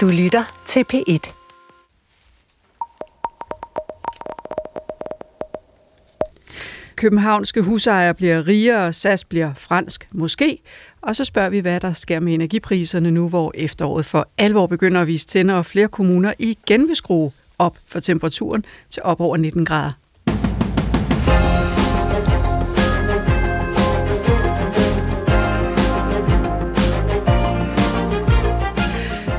Du lytter til P1. Københavnske husejere bliver rigere, SAS bliver fransk, måske. Og så spørger vi, hvad der sker med energipriserne nu, hvor efteråret for alvor begynder at vise tænder, og flere kommuner igen vil skrue op for temperaturen til op over 19 grader.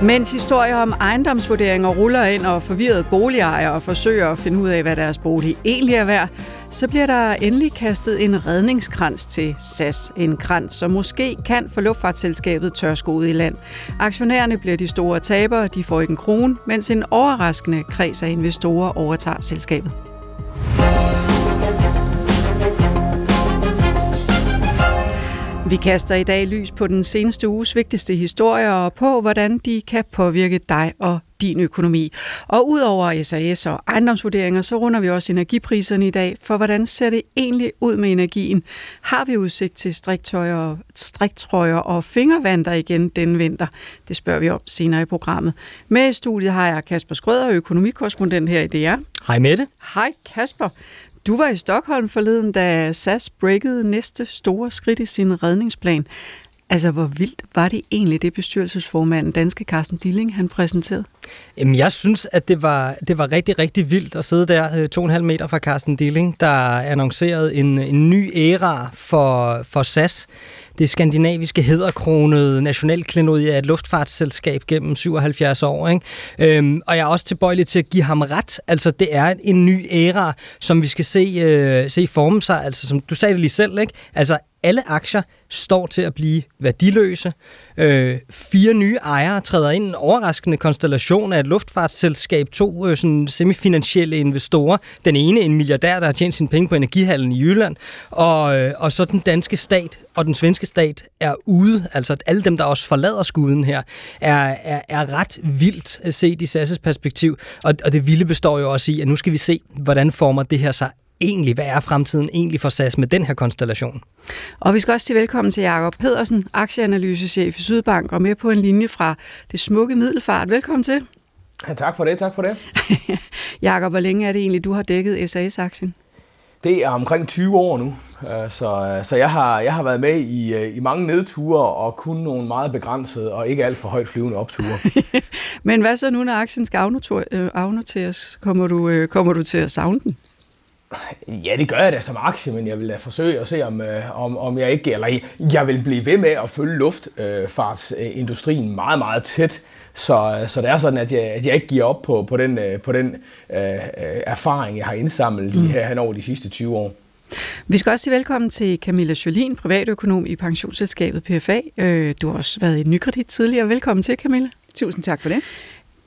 Mens historier om ejendomsvurderinger ruller ind og forvirrede boligejere forsøger at finde ud af, hvad deres bolig egentlig er værd, så bliver der endelig kastet en redningskrans til SAS. En krans, som måske kan få luftfartsselskabet tørskoet ud i land. Aktionærerne bliver de store tabere, de får ikke en krone, mens en overraskende kreds af investorer overtager selskabet. Vi kaster i dag lys på den seneste uges vigtigste historier og på, hvordan de kan påvirke dig og din økonomi. Og udover SAS og ejendomsvurderinger, så runder vi også energipriserne i dag, for hvordan ser det egentlig ud med energien? Har vi udsigt til striktøjer, striktrøjer og fingervanter igen den vinter? Det spørger vi om senere i programmet. Med i studiet har jeg Kasper Skrøder, økonomikorrespondent her i DR. Hej Mette. Hej Kasper. Du var i Stockholm forleden, da SAS breakede næste store skridt i sin redningsplan. Altså, hvor vildt var det egentlig, det bestyrelsesformanden, danske Carsten Dilling, han præsenterede? Jamen, jeg synes, at det var, det var rigtig, rigtig vildt at sidde der øh, to og en halv meter fra Carsten Dilling, der annoncerede en, en ny æra for, for SAS. Det skandinaviske hedderkronede nationalklenod af et luftfartsselskab gennem 77 år. Ikke? Øhm, og jeg er også tilbøjelig til at give ham ret. Altså, det er en ny æra, som vi skal se, øh, se forme sig. Altså, som du sagde det lige selv, ikke? Altså, alle aktier står til at blive værdiløse. Øh, fire nye ejere træder ind en overraskende konstellation af et luftfartsselskab, to øh, sådan semifinansielle investorer. Den ene en milliardær, der har tjent sine penge på energihallen i Jylland, og, øh, og så den danske stat og den svenske stat er ude. Altså at alle dem, der også forlader skuden her, er, er, er ret vildt øh, set i SAS' perspektiv. Og, og det vilde består jo også i, at nu skal vi se, hvordan former det her sig egentlig, hvad er fremtiden egentlig for SAS med den her konstellation? Og vi skal også sige velkommen til Jakob Pedersen, aktieanalysechef i Sydbank, og med på en linje fra det smukke Middelfart. Velkommen til. Ja, tak for det, tak for det. Jakob, hvor længe er det egentlig, du har dækket SAS-aktien? Det er omkring 20 år nu, øh, så, øh, så jeg, har, jeg har været med i, øh, i mange nedture og kun nogle meget begrænsede og ikke alt for højt flyvende opture. Men hvad så nu, når aktien skal afnoteres? Kommer du, kommer du til at savne den? Ja, det gør jeg da som aktie, men jeg vil da forsøge at se, om, om, om jeg ikke, eller jeg vil blive ved med at følge luftfartsindustrien meget, meget tæt. Så, så det er sådan, at jeg, at jeg ikke giver op på, på den, på den uh, erfaring, jeg har indsamlet mm. her hen over de sidste 20 år. Vi skal også sige velkommen til Camilla Jolin, privatøkonom i pensionsselskabet PFA. Du har også været i Nykredit tidligere. Velkommen til, Camilla. Tusind tak for det.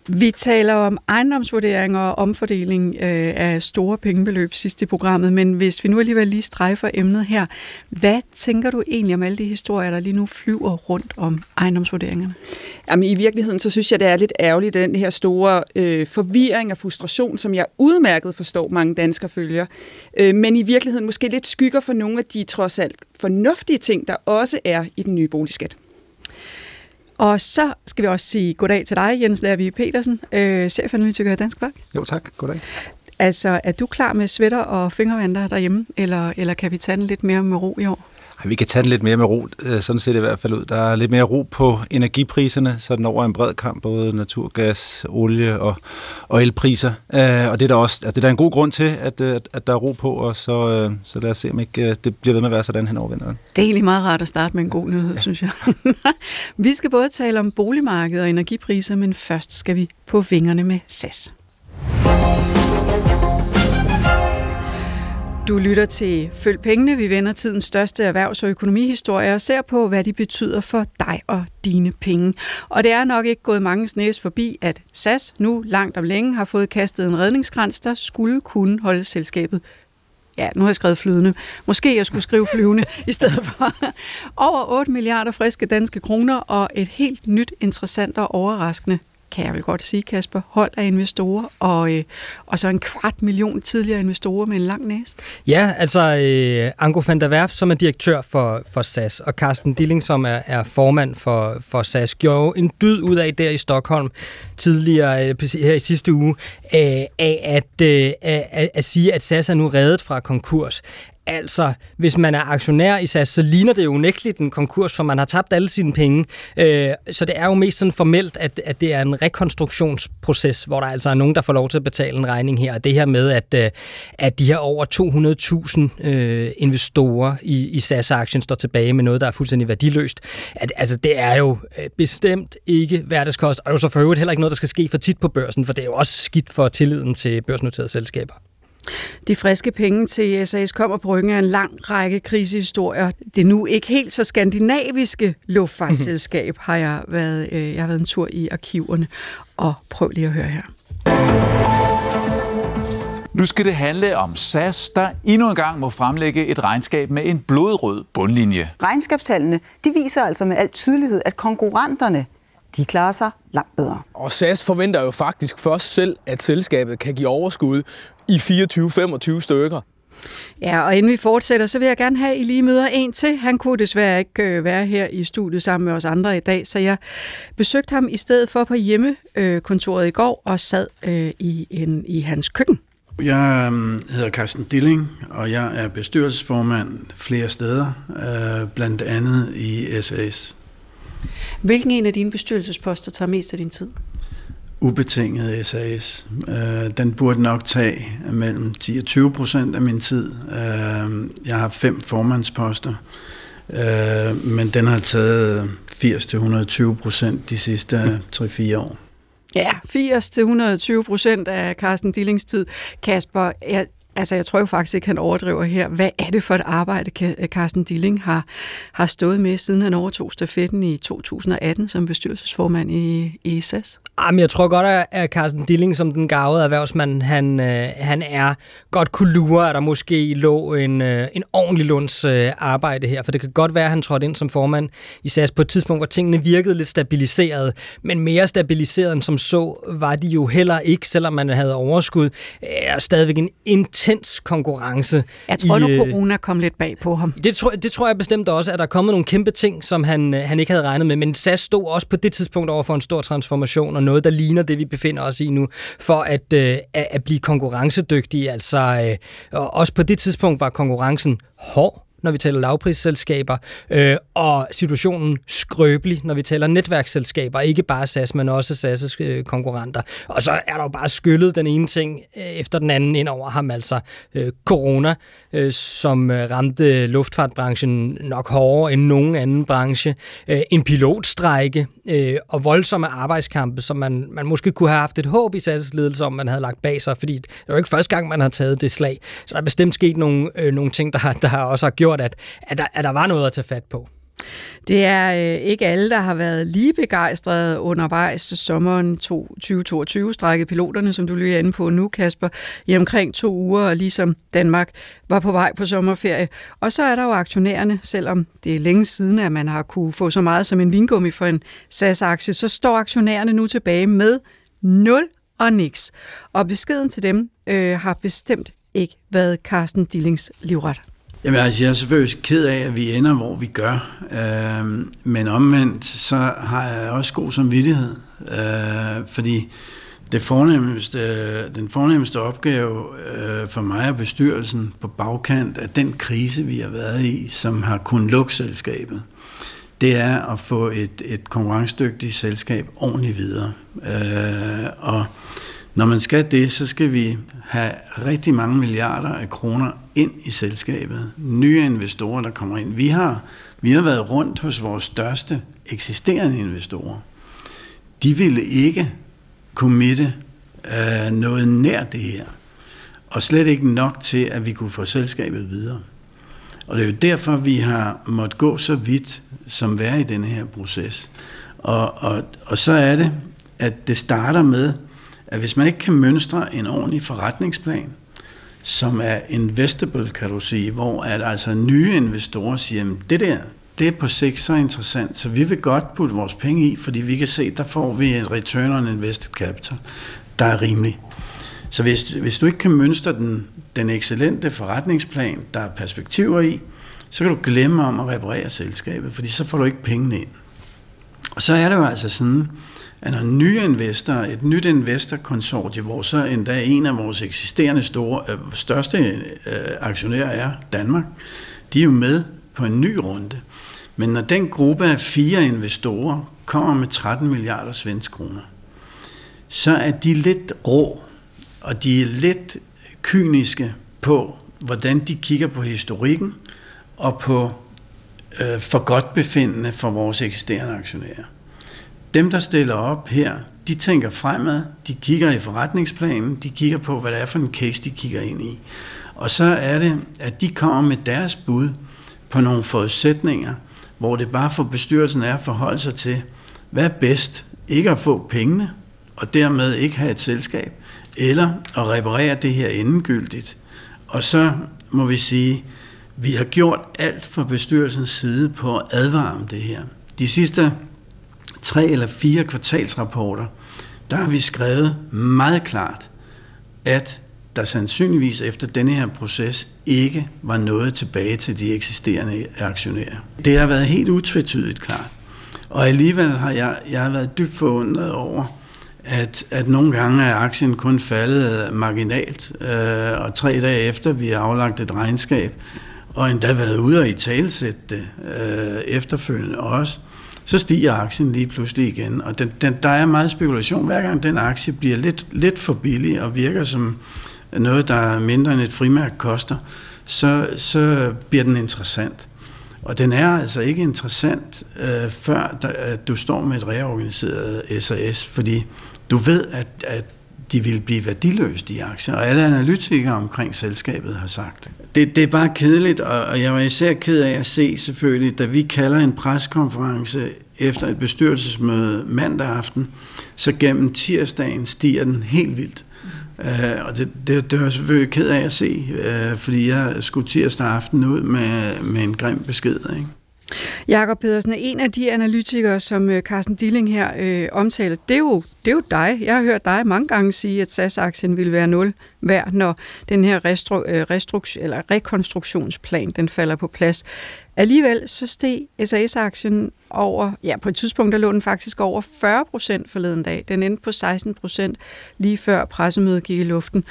Vi taler om ejendomsvurderinger og omfordeling øh, af store pengebeløb sidst i programmet, men hvis vi nu alligevel lige strejfer emnet her, hvad tænker du egentlig om alle de historier, der lige nu flyver rundt om ejendomsvurderingerne? Jamen i virkeligheden, så synes jeg, det er lidt ærgerligt, den her store øh, forvirring og frustration, som jeg udmærket forstår, mange danskere følger, øh, men i virkeligheden måske lidt skygger for nogle af de trods alt fornuftige ting, der også er i den nye boligskat. Og så skal vi også sige goddag til dig, Jens Lærvig Petersen, øh, chefanalytiker i Dansk Bank. Jo tak, goddag. Altså, er du klar med sweater og fingervanter derhjemme, eller, eller kan vi tage den lidt mere med ro i år? Vi kan tage den lidt mere med ro, øh, sådan ser det i hvert fald ud. Der er lidt mere ro på energipriserne, så den over en bred kamp, både naturgas, olie og, og elpriser. Øh, og det er der også, altså det er der en god grund til, at, øh, at, der er ro på, og så, så lad os se, om ikke det bliver ved med at være sådan hen over vinteren. Det er egentlig meget rart at starte med en god nyhed, synes jeg. vi skal både tale om boligmarkedet og energipriser, men først skal vi på vingerne med SAS. Du lytter til Følg Pengene. Vi vender tidens største erhvervs- og økonomihistorie og ser på, hvad de betyder for dig og dine penge. Og det er nok ikke gået mange snæs forbi, at SAS nu langt om længe har fået kastet en redningskrans, der skulle kunne holde selskabet ja, nu har jeg skrevet flydende. Måske jeg skulle skrive flyvende i stedet for. Over 8 milliarder friske danske kroner og et helt nyt, interessant og overraskende kan jeg vel godt sige, Kasper, hold af investorer, og, øh, og så en kvart million tidligere investorer med en lang næse. Ja, altså øh, Anko van der Werf, som er direktør for, for SAS, og Carsten Dilling, som er, er formand for, for SAS, gjorde en dyd ud af der i Stockholm tidligere øh, her i sidste uge, øh, af at, øh, at, at sige, at SAS er nu reddet fra konkurs. Altså, hvis man er aktionær i SAS, så ligner det jo unægteligt en konkurs, for man har tabt alle sine penge. Øh, så det er jo mest sådan formelt, at, at det er en rekonstruktionsproces, hvor der altså er nogen, der får lov til at betale en regning her. Og det her med, at, øh, at de her over 200.000 øh, investorer i, i SAS-aktien står tilbage med noget, der er fuldstændig værdiløst. At, altså, det er jo øh, bestemt ikke hverdagskost, og jo så for øvrigt heller ikke noget, der skal ske for tit på børsen, for det er jo også skidt for tilliden til børsnoterede selskaber. De friske penge til SAS kommer på ryggen af en lang række krisehistorier. Det nu ikke helt så skandinaviske luftfartsselskab har jeg været, øh, jeg har været en tur i arkiverne. Og prøv lige at høre her. Nu skal det handle om SAS, der endnu en gang må fremlægge et regnskab med en blodrød bundlinje. Regnskabstallene de viser altså med al tydelighed, at konkurrenterne de klarer sig langt bedre. Og SAS forventer jo faktisk først selv, at selskabet kan give overskud i 24-25 stykker. Ja, og inden vi fortsætter, så vil jeg gerne have, at I lige møder en til. Han kunne desværre ikke øh, være her i studiet sammen med os andre i dag, så jeg besøgte ham i stedet for på hjemmekontoret i går og sad øh, i, en, i hans køkken. Jeg øhm, hedder Carsten Dilling, og jeg er bestyrelsesformand flere steder, øh, blandt andet i SAS. Hvilken en af dine bestyrelsesposter tager mest af din tid? Ubetinget SAS. Øh, den burde nok tage mellem 10 og 20 procent af min tid. Øh, jeg har fem formandsposter, øh, men den har taget 80-120 procent de sidste 3-4 år. Ja, 80-120 procent af Carsten Dillings tid. Kasper, jeg, Altså, jeg tror jo faktisk ikke, han overdriver her. Hvad er det for et arbejde, øh, Carsten Dilling har, har stået med, siden han overtog stafetten i 2018 som bestyrelsesformand i, i SAS? Jamen, ah, jeg tror godt, at Carsten Dilling, som den gavede erhvervsmand, han, øh, han er, godt kunne lure, at der måske lå en, øh, en ordentlig lunds øh, arbejde her. For det kan godt være, at han trådte ind som formand i SAS på et tidspunkt, hvor tingene virkede lidt stabiliseret. Men mere stabiliseret end som så, var de jo heller ikke, selvom man havde overskud. Øh, er stadigvæk en intens konkurrence. Jeg tror nu, corona kom lidt bag på ham. Det tror, det tror jeg bestemt også, at der er kommet nogle kæmpe ting, som han, han ikke havde regnet med. Men SAS stod også på det tidspunkt over for en stor transformation, og noget, der ligner det, vi befinder os i nu, for at, øh, at blive konkurrencedygtige. Altså, øh, og også på det tidspunkt var konkurrencen hård når vi taler lavprisselskaber, øh, og situationen skrøbelig, når vi taler netværksselskaber, ikke bare SAS, men også SAS' øh, konkurrenter. Og så er der jo bare skyllet den ene ting øh, efter den anden ind over ham, altså øh, corona, øh, som øh, ramte luftfartbranchen nok hårdere end nogen anden branche, øh, en pilotstrække øh, og voldsomme arbejdskampe, som man, man måske kunne have haft et håb i SAS' ledelse om, man havde lagt bag sig, fordi det var ikke første gang, man har taget det slag. Så der er bestemt sket nogle, øh, nogle ting, der, der også har gjort, gjort, at, at, der, at der var noget at tage fat på. Det er øh, ikke alle, der har været lige begejstrede undervejs sommeren 2022, strækket piloterne, som du lige er inde på nu, Kasper, i omkring to uger, ligesom Danmark var på vej på sommerferie. Og så er der jo aktionærerne, selvom det er længe siden, at man har kunne få så meget som en vingummi for en SAS-aktie, så står aktionærerne nu tilbage med 0 og niks. Og beskeden til dem øh, har bestemt ikke været Carsten Dillings livret. Jamen altså, jeg er selvfølgelig ked af, at vi ender, hvor vi gør. Øh, men omvendt, så har jeg også god samvittighed. Øh, fordi det fornemmeste, den fornemmeste opgave øh, for mig og bestyrelsen på bagkant af den krise, vi har været i, som har kun lukke selskabet, det er at få et, et konkurrencedygtigt selskab ordentligt videre. Øh, og når man skal det, så skal vi have rigtig mange milliarder af kroner ind i selskabet. Nye investorer, der kommer ind. Vi har, vi har været rundt hos vores største eksisterende investorer. De ville ikke committe øh, noget nær det her. Og slet ikke nok til, at vi kunne få selskabet videre. Og det er jo derfor, vi har måttet gå så vidt, som være i denne her proces. Og, og, og så er det, at det starter med, at hvis man ikke kan mønstre en ordentlig forretningsplan, som er investable, kan du sige, hvor at altså nye investorer siger, at det der, det er på sigt så interessant, så vi vil godt putte vores penge i, fordi vi kan se, der får vi en return on invested capital, der er rimelig. Så hvis, hvis du ikke kan mønstre den, den excellente forretningsplan, der er perspektiver i, så kan du glemme om at reparere selskabet, fordi så får du ikke pengene ind. Og så er det jo altså sådan, at når nye investorer, et nyt investorkonsortie, hvor så endda en af vores eksisterende store, øh, største øh, aktionærer er Danmark, de er jo med på en ny runde. Men når den gruppe af fire investorer kommer med 13 milliarder svensk kroner, så er de lidt rå, og de er lidt kyniske på, hvordan de kigger på historikken og på øh, for godt befindende for vores eksisterende aktionærer. Dem, der stiller op her, de tænker fremad, de kigger i forretningsplanen, de kigger på, hvad det er for en case, de kigger ind i. Og så er det, at de kommer med deres bud på nogle forudsætninger, hvor det bare for bestyrelsen er at forholde sig til, hvad er bedst? Ikke at få pengene, og dermed ikke have et selskab, eller at reparere det her endegyldigt. Og så må vi sige, vi har gjort alt fra bestyrelsens side på at advare om det her. De sidste tre eller fire kvartalsrapporter, der har vi skrevet meget klart, at der sandsynligvis efter denne her proces ikke var noget tilbage til de eksisterende aktionærer. Det har været helt utvetydigt klart. Og alligevel har jeg, jeg har været dybt forundret over, at, at nogle gange er aktien kun faldet marginalt, øh, og tre dage efter vi har aflagt et regnskab, og endda været ude og i talsætte det øh, efterfølgende også, så stiger aktien lige pludselig igen. Og den, den, der er meget spekulation. Hver gang den aktie bliver lidt, lidt for billig og virker som noget, der er mindre end et frimærk koster, så, så bliver den interessant. Og den er altså ikke interessant, øh, før der, at du står med et reorganiseret SAS, fordi du ved, at, at de vil blive værdiløse, de aktier, og alle analytikere omkring selskabet har sagt. Det, det er bare kedeligt, og jeg var især ked af at se selvfølgelig, da vi kalder en preskonference efter et bestyrelsesmøde mandag aften, så gennem tirsdagen stiger den helt vildt. Uh, og det, det, det var jeg selvfølgelig ked af at se, uh, fordi jeg skulle tirsdag aften ud med, med en grim besked. Ikke? Jakob Pedersen er en af de analytikere, som øh, Carsten Dilling her øh, omtaler. Det er, jo, det er jo dig. Jeg har hørt dig mange gange sige, at SAS-aktien vil være nul værd, når den her restru, øh, restru- eller rekonstruktionsplan den falder på plads. Alligevel så steg SAS-aktien over, ja på et tidspunkt der lå den faktisk over 40 procent forleden dag. Den endte på 16 procent lige før pressemødet gik i luften,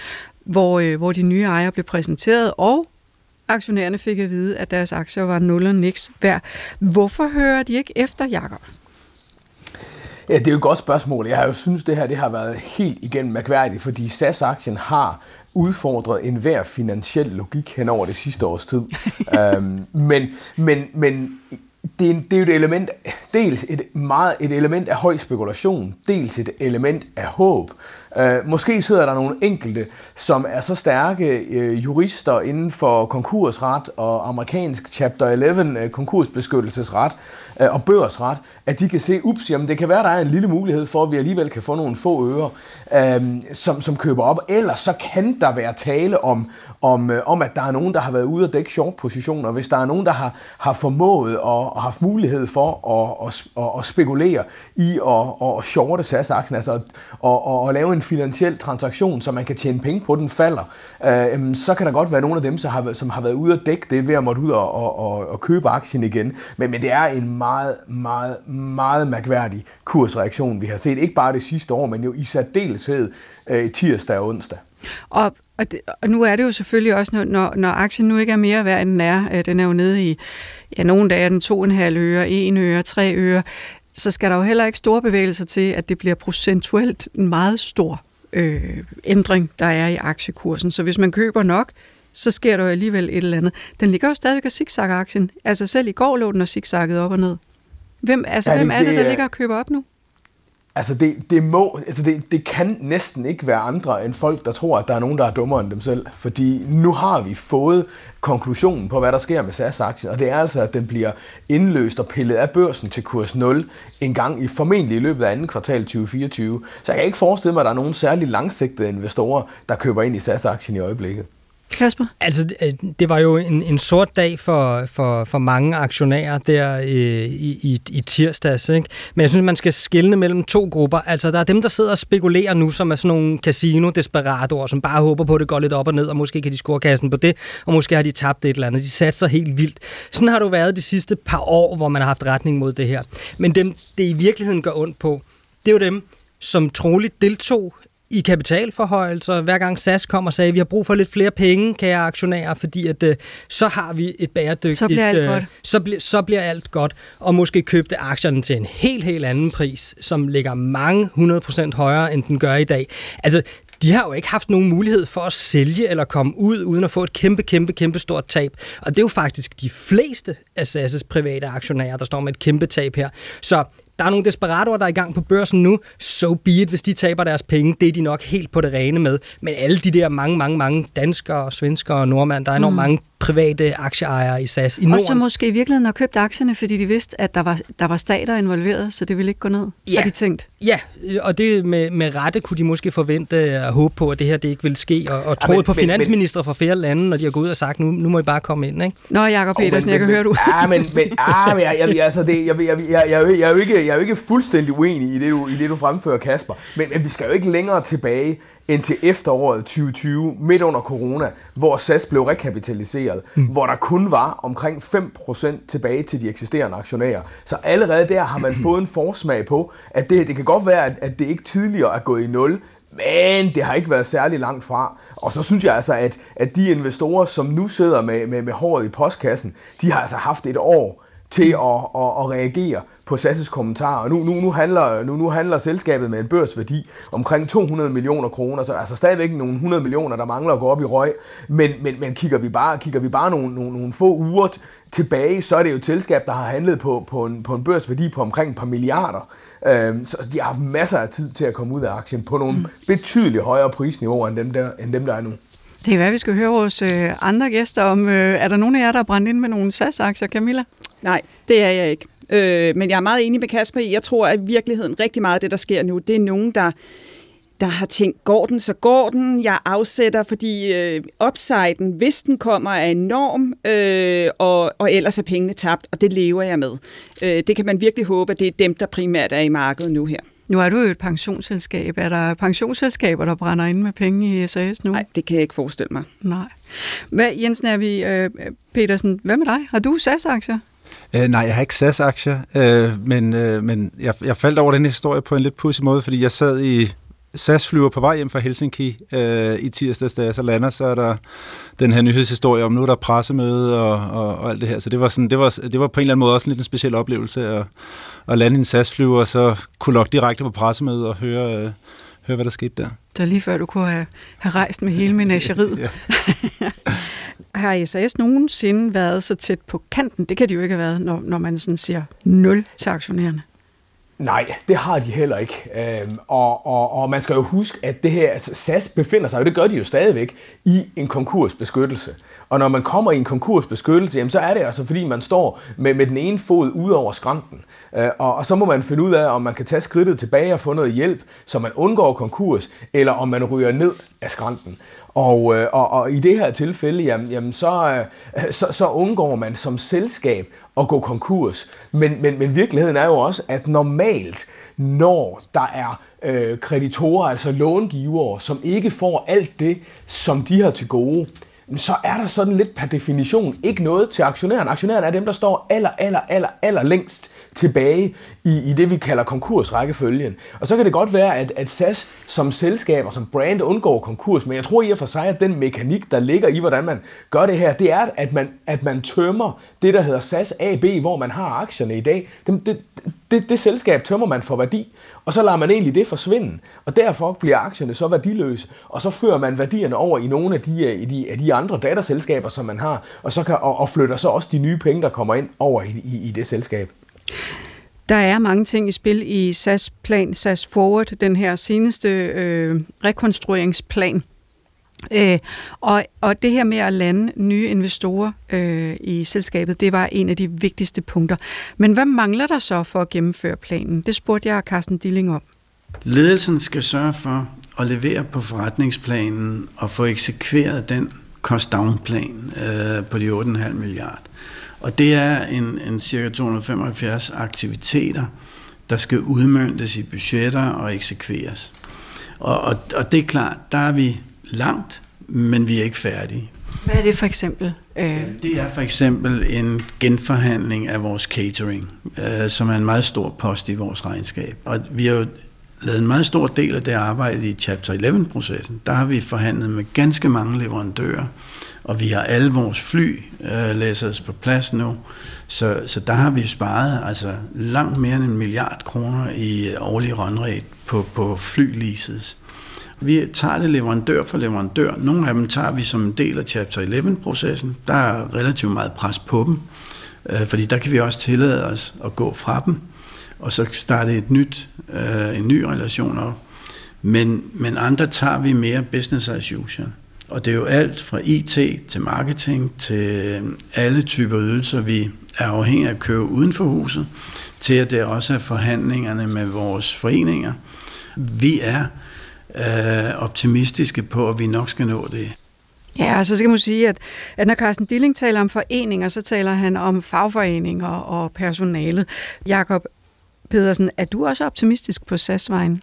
hvor, øh, hvor de nye ejere blev præsenteret, og aktionærerne fik at vide, at deres aktier var nul og niks værd. Hvorfor hører de ikke efter, Jacob? Ja, det er jo et godt spørgsmål. Jeg har jo synes, det her det har været helt igennem mærkværdigt, fordi SAS-aktien har udfordret enhver finansiel logik hen over det sidste års tid. øhm, men, men, men det, er, det er jo et element, dels et, meget, et element af høj spekulation, dels et element af håb. Øh, måske sidder der nogle enkelte, som er så stærke øh, jurister inden for konkursret og amerikansk Chapter 11 øh, konkursbeskyttelsesret øh, og børsret, at de kan se, ups, jamen det kan være, der er en lille mulighed for, at vi alligevel kan få nogle få øre, øh, som, som køber op. Ellers så kan der være tale om, om, øh, om, at der er nogen, der har været ude og dække short-positioner. Hvis der er nogen, der har, har formået og, og haft mulighed for at, at, at, at spekulere i at, at shorte SAS-aktien, altså at, at, at lave en finansiel transaktion, så man kan tjene penge på, den falder, øh, så kan der godt være nogle af dem, som har, som har været ude at dække det ved at måtte ud og, og, og, og købe aktien igen. Men, men det er en meget, meget, meget mærkværdig kursreaktion, vi har set. Ikke bare det sidste år, men jo i særdeleshed øh, tirsdag og onsdag. Og, og, det, og nu er det jo selvfølgelig også, når, når aktien nu ikke er mere værd, end den er. Øh, den er jo nede i, ja, nogle dage er den 2,5 øre, 1 øre, 3 øre så skal der jo heller ikke store bevægelser til, at det bliver procentuelt en meget stor øh, ændring, der er i aktiekursen. Så hvis man køber nok, så sker der jo alligevel et eller andet. Den ligger jo stadigvæk og zigzagger aktien. Altså selv i går lå den og zigzagget op og ned. Hvem, altså, ja, det, hvem er det, der ligger og køber op nu? Altså det, det, må, altså det, det kan næsten ikke være andre end folk, der tror, at der er nogen, der er dummere end dem selv. Fordi nu har vi fået konklusionen på, hvad der sker med SAS-aktien, og det er altså, at den bliver indløst og pillet af børsen til kurs 0 en gang i formentlig i løbet af anden kvartal 2024. Så jeg kan ikke forestille mig, at der er nogen særlig langsigtede investorer, der køber ind i SAS-aktien i øjeblikket. Kasper? Altså, øh, det var jo en, en sort dag for, for, for mange aktionærer der øh, i, i, i tirsdags. Ikke? Men jeg synes, man skal skille mellem to grupper. Altså, der er dem, der sidder og spekulerer nu, som er sådan nogle casino-desperatorer, som bare håber på, at det går lidt op og ned, og måske kan de score kassen på det, og måske har de tabt et eller andet. De satser helt vildt. Sådan har det jo været de sidste par år, hvor man har haft retning mod det her. Men dem, det i virkeligheden gør ondt på, det er jo dem, som troligt deltog i kapitalforhøjelser. Hver gang SAS kom og sagde, at vi har brug for lidt flere penge, kære aktionærer, fordi at, øh, så har vi et bæredygtigt... Så bliver alt øh, godt. Så, bl- så bliver alt godt. Og måske købte aktierne til en helt, helt anden pris, som ligger mange 100% højere, end den gør i dag. Altså, de har jo ikke haft nogen mulighed for at sælge eller komme ud, uden at få et kæmpe, kæmpe, kæmpe stort tab. Og det er jo faktisk de fleste af SAS' private aktionærer, der står med et kæmpe tab her. Så der er nogle desperatorer, der er i gang på børsen nu. So be it, hvis de taber deres penge. Det er de nok helt på det rene med. Men alle de der mange, mange, mange danskere, svenskere og nordmænd, der er enormt mm. mange private aktieejere i SAS i Og Norden. så måske i virkeligheden har købt aktierne, fordi de vidste, at der var, der var stater involveret, så det ville ikke gå ned, Ja. har de tænkt. Ja, og det med, med rette kunne de måske forvente og håbe på, at det her det ikke ville ske, og, og troet men- på men- finansminister fra flere lande, når de har gået ud og sagt, nu, nu må I bare komme ind. Ikke? Nå, Jacob Åh, Petersen, men- jeg kan men- høre, du... Ja, men, men, ah, men jeg, jeg, jeg, altså det, jeg, jeg, jeg, jeg, jeg, er jo- jeg, er jo ikke, jeg er jo ikke fuldstændig uenig i det, du, i det, du fremfører, Kasper. Men, men vi skal jo ikke længere tilbage end til efteråret 2020, midt under corona, hvor SAS blev rekapitaliseret, mm. hvor der kun var omkring 5% tilbage til de eksisterende aktionærer. Så allerede der har man fået en forsmag på, at det, det kan godt være, at, at det ikke tidligere er gået i nul, men det har ikke været særlig langt fra. Og så synes jeg altså, at, at de investorer, som nu sidder med, med, med håret i postkassen, de har altså haft et år til at, at, at reagere på SAS' kommentarer. Nu, nu, nu, handler, nu, nu handler selskabet med en børsværdi omkring 200 millioner kroner, så altså stadigvæk nogle 100 millioner, der mangler at gå op i røg. Men, men, men kigger vi bare, kigger vi bare nogle, nogle, nogle få uger tilbage, så er det jo et selskab, der har handlet på, på, en, på en børsværdi på omkring et par milliarder. Øhm, så de har haft masser af tid til at komme ud af aktien på nogle betydeligt højere prisniveauer end dem, der, end dem, der er nu. Det er hvad vi skal høre vores øh, andre gæster om. Øh, er der nogen af jer, der er brændt ind med nogle SAS-aktier, Camilla? Nej, det er jeg ikke. Øh, men jeg er meget enig med Kasper i, jeg tror, at i virkeligheden rigtig meget af det, der sker nu, det er nogen, der, der har tænkt, går den, så går den. Jeg afsætter, fordi øh, upsiden, hvis den kommer, er enorm, øh, og, og ellers er pengene tabt, og det lever jeg med. Øh, det kan man virkelig håbe, at det er dem, der primært er i markedet nu her. Nu er du jo et pensionsselskab. Er der pensionsselskaber, der brænder ind med penge i SAS nu? Nej, det kan jeg ikke forestille mig. Nej. Hvad, Jensen er vi, øh, Petersen, hvad med dig? Har du SAS-aktier? Øh, nej, jeg har ikke SAS-aktier, øh, men, øh, men jeg, jeg faldt over den historie på en lidt pudsig måde, fordi jeg sad i SAS flyver på vej hjem fra Helsinki øh, i tirsdags, da jeg så lander, så er der den her nyhedshistorie om, nu er der pressemøde og, og, og alt det her. Så det var, sådan, det, var, det var på en eller anden måde også en lidt en speciel oplevelse at, at lande i en SAS-flyver, og så kunne logge direkte på pressemødet og høre, øh, høre hvad der skete der. Det var lige før, du kunne have, have rejst med hele menageriet. Har SAS nogensinde været så tæt på kanten? Det kan det jo ikke have været, når, når man sådan siger nul til aktionærerne. Nej, det har de heller ikke. Øhm, og, og, og man skal jo huske, at det her, altså SAS befinder sig, og det gør de jo stadigvæk, i en konkursbeskyttelse. Og når man kommer i en konkursbeskyttelse, jamen, så er det altså, fordi man står med, med den ene fod ud over skrænten. Øh, og, og så må man finde ud af, om man kan tage skridtet tilbage og få noget hjælp, så man undgår konkurs, eller om man ryger ned af skrænten. Og, øh, og, og i det her tilfælde, jamen, jamen så, øh, så, så undgår man som selskab at gå konkurs. Men, men, men virkeligheden er jo også, at normalt, når der er øh, kreditorer, altså långivere, som ikke får alt det, som de har til gode, så er der sådan lidt per definition ikke noget til aktionæren. Aktionæren er dem, der står aller, aller, aller, aller længst tilbage i, i det, vi kalder konkursrækkefølgen. Og så kan det godt være, at, at SAS som selskab og som brand undgår konkurs, men jeg tror i og for sig, at den mekanik, der ligger i, hvordan man gør det her, det er, at man, at man tømmer det, der hedder SAS AB, hvor man har aktierne i dag. Det, det, det, det selskab tømmer man for værdi, og så lader man egentlig det forsvinde. Og derfor bliver aktierne så værdiløse, og så fører man værdierne over i nogle af de, øh, i de, af de andre datterselskaber, som man har, og, så kan, og, og flytter så også de nye penge, der kommer ind over i, i, i det selskab. Der er mange ting i spil i SAS plan, SAS Forward, den her seneste øh, rekonstrueringsplan. Øh, og, og det her med at lande nye investorer øh, i selskabet, det var en af de vigtigste punkter. Men hvad mangler der så for at gennemføre planen? Det spurgte jeg Carsten Dilling om. Ledelsen skal sørge for at levere på forretningsplanen og få eksekveret den cost-down-plan øh, på de 8,5 milliarder. Og det er en, en cirka 275 aktiviteter, der skal udmøntes i budgetter og eksekveres. Og, og, og det er klart, der er vi langt, men vi er ikke færdige. Hvad er det for eksempel? Øh... Det er for eksempel en genforhandling af vores catering, øh, som er en meget stor post i vores regnskab. Og vi har jo lavet en meget stor del af det arbejde i Chapter 11-processen. Der har vi forhandlet med ganske mange leverandører, og vi har alle vores fly øh, læsset på plads nu. Så, så der har vi sparet altså langt mere end en milliard kroner i årlig rundret på, på flyleases. Vi tager det leverandør for leverandør. Nogle af dem tager vi som en del af Chapter 11-processen. Der er relativt meget pres på dem, øh, fordi der kan vi også tillade os at gå fra dem, og så starte et nyt, øh, en ny relation op. Men, men andre tager vi mere business as usual. Og det er jo alt fra IT til marketing til øh, alle typer ydelser, vi er afhængige af at købe uden for huset, til at det også er forhandlingerne med vores foreninger. Vi er øh, optimistiske på, at vi nok skal nå det. Ja, og så skal man sige, at, at når Carsten Dilling taler om foreninger, så taler han om fagforeninger og personalet. Jakob Pedersen, er du også optimistisk på SAS-vejen?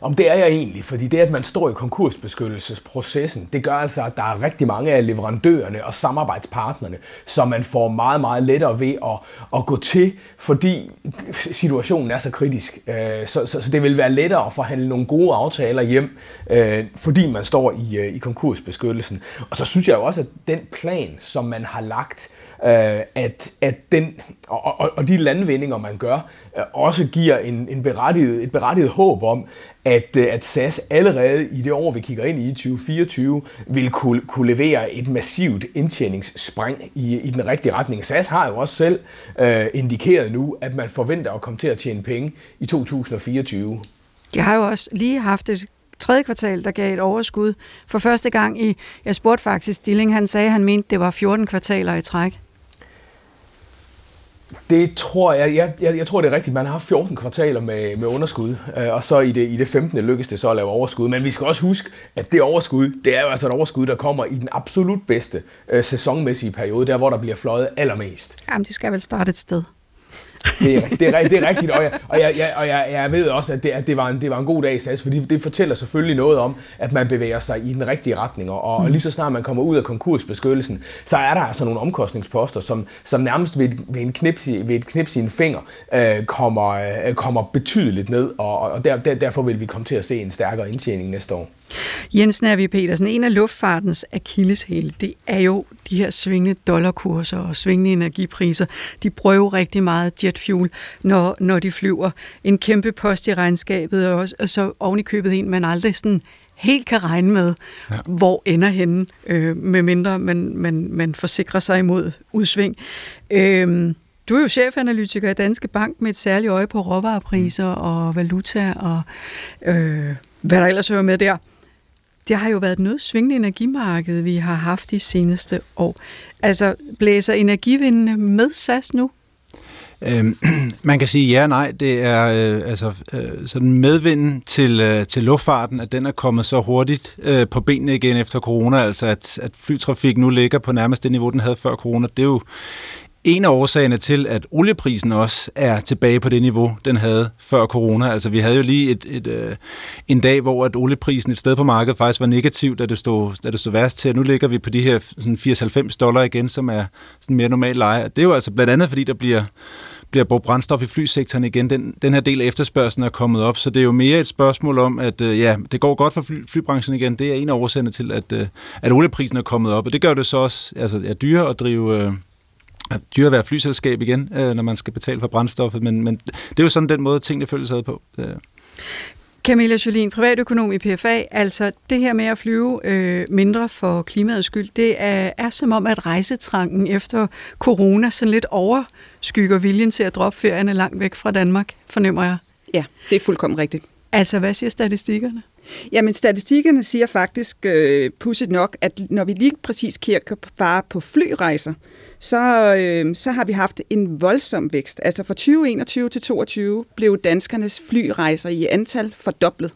Om det er jeg egentlig, fordi det, at man står i konkursbeskyttelsesprocessen, det gør altså, at der er rigtig mange af leverandørerne og samarbejdspartnerne, som man får meget, meget lettere ved at, at gå til, fordi situationen er så kritisk. Øh, så, så, så det vil være lettere at forhandle nogle gode aftaler hjem, øh, fordi man står i, øh, i konkursbeskyttelsen. Og så synes jeg jo også, at den plan, som man har lagt, Øh, at, at den, og, og, og de landvindinger, man gør, øh, også giver en, en berettiget, et berettiget håb om, at, øh, at SAS allerede i det år, vi kigger ind i 2024, vil kunne, kunne levere et massivt indtjeningsspring i, i den rigtige retning. SAS har jo også selv øh, indikeret nu, at man forventer at komme til at tjene penge i 2024. De har jo også lige haft et tredje kvartal, der gav et overskud. For første gang i, jeg spurgte faktisk Stilling, han sagde, at han mente, det var 14 kvartaler i træk. Det tror jeg, jeg, jeg, jeg tror det er rigtigt. Man har haft 14 kvartaler med, med underskud, øh, og så i det, i det 15. lykkedes det så at lave overskud. Men vi skal også huske, at det overskud, det er jo altså et overskud, der kommer i den absolut bedste øh, sæsonmæssige periode, der hvor der bliver fløjet allermest. Jamen, det skal vel starte et sted. Det er, det er, det er rigtigt, og, jeg, og, jeg, jeg, og jeg, jeg ved også, at det, at det, var en, det var en god dag i SAS, fordi det fortæller selvfølgelig noget om, at man bevæger sig i den rigtige retning, og, og lige så snart man kommer ud af konkursbeskyttelsen, så er der altså nogle omkostningsposter, som, som nærmest ved, ved, en knips, ved et knips i en finger øh, kommer, øh, kommer betydeligt ned, og, og der, der, derfor vil vi komme til at se en stærkere indtjening næste år. Jens Nervi Petersen, en af luftfartens akilleshæle, det er jo de her svingende dollarkurser og svingende energipriser. De bruger jo rigtig meget jetfuel, når, når de flyver. En kæmpe post i regnskabet, og, også, og så oven i købet en, man aldrig sådan helt kan regne med, ja. hvor ender henne, øh, med mindre man, man, man forsikrer sig imod udsving. Øh, du er jo chefanalytiker i Danske Bank med et særligt øje på råvarepriser og valuta og øh, hvad der ellers hører med der det har jo været noget svingende energimarked, vi har haft de seneste år. Altså, blæser energivindene med SAS nu? Øhm, man kan sige ja og nej. Det er øh, altså øh, sådan medvinden til, øh, til luftfarten, at den er kommet så hurtigt øh, på benene igen efter corona, altså at, at flytrafik nu ligger på nærmest det niveau, den havde før corona. Det er jo en af årsagerne til, at olieprisen også er tilbage på det niveau, den havde før corona. Altså vi havde jo lige et, et, øh, en dag, hvor at olieprisen et sted på markedet faktisk var negativ, da det stod, da det stod værst til. Nu ligger vi på de her 80-90 dollar igen, som er sådan mere normal leje. Det er jo altså blandt andet, fordi der bliver bliver brugt brændstof i flysektoren igen. Den, den her del af efterspørgselen er kommet op, så det er jo mere et spørgsmål om, at øh, ja, det går godt for fly, flybranchen igen. Det er en af årsagerne til, at, øh, at olieprisen er kommet op, og det gør det så også altså, ja, dyre at drive, øh, dyre at være flyselskab igen, øh, når man skal betale for brændstoffet, men, men det er jo sådan den måde, tingene føles ad på. Camilla Jolien, privatøkonom i PFA, altså det her med at flyve øh, mindre for klimaets skyld, det er, er som om, at rejsetrangen efter corona sådan lidt overskygger viljen til at droppe ferierne langt væk fra Danmark, fornemmer jeg. Ja, det er fuldkommen rigtigt. Altså, hvad siger statistikkerne? Jamen, statistikkerne siger faktisk øh, pudset nok, at når vi lige præcis kigger bare på flyrejser, så, øh, så har vi haft en voldsom vækst. Altså fra 2021 til 2022 blev danskernes flyrejser i antal fordoblet.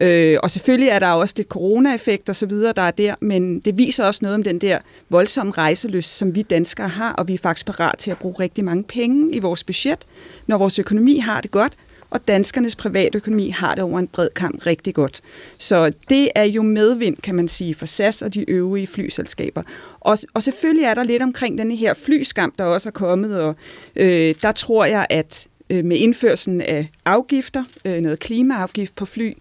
Øh, og selvfølgelig er der også lidt corona-effekt og så videre, der er der, men det viser også noget om den der voldsomme rejseløst, som vi danskere har, og vi er faktisk parat til at bruge rigtig mange penge i vores budget, når vores økonomi har det godt, og danskernes privatøkonomi har det over en bred kamp rigtig godt. Så det er jo medvind, kan man sige, for SAS og de øvrige flyselskaber. Og, og selvfølgelig er der lidt omkring denne her flyskam, der også er kommet, og øh, der tror jeg, at øh, med indførelsen af afgifter, øh, noget klimaafgift på fly,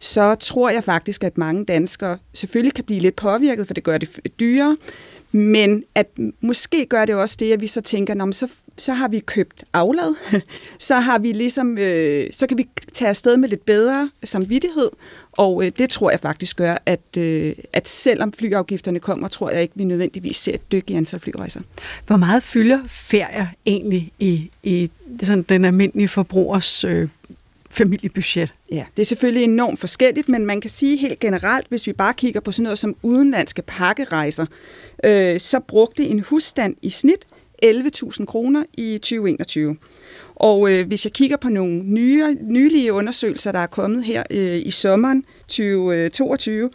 så tror jeg faktisk, at mange danskere selvfølgelig kan blive lidt påvirket, for det gør det dyrere, men at måske gør det også det, at vi så tænker, så, så har vi købt aflad, så har vi ligesom, øh, så kan vi tage afsted med lidt bedre samvittighed, og øh, det tror jeg faktisk gør, at, øh, at selvom flyafgifterne kommer, tror jeg ikke, vi nødvendigvis ser et dyk i antal flyrejser. Hvor meget fylder ferier egentlig i, i sådan den almindelige forbrugers øh, familiebudget? Ja, det er selvfølgelig enormt forskelligt, men man kan sige helt generelt, hvis vi bare kigger på sådan noget som udenlandske pakkerejser, øh, så brugte en husstand i snit 11.000 kroner i 2021. Og øh, hvis jeg kigger på nogle nye, nylige undersøgelser, der er kommet her øh, i sommeren 2022,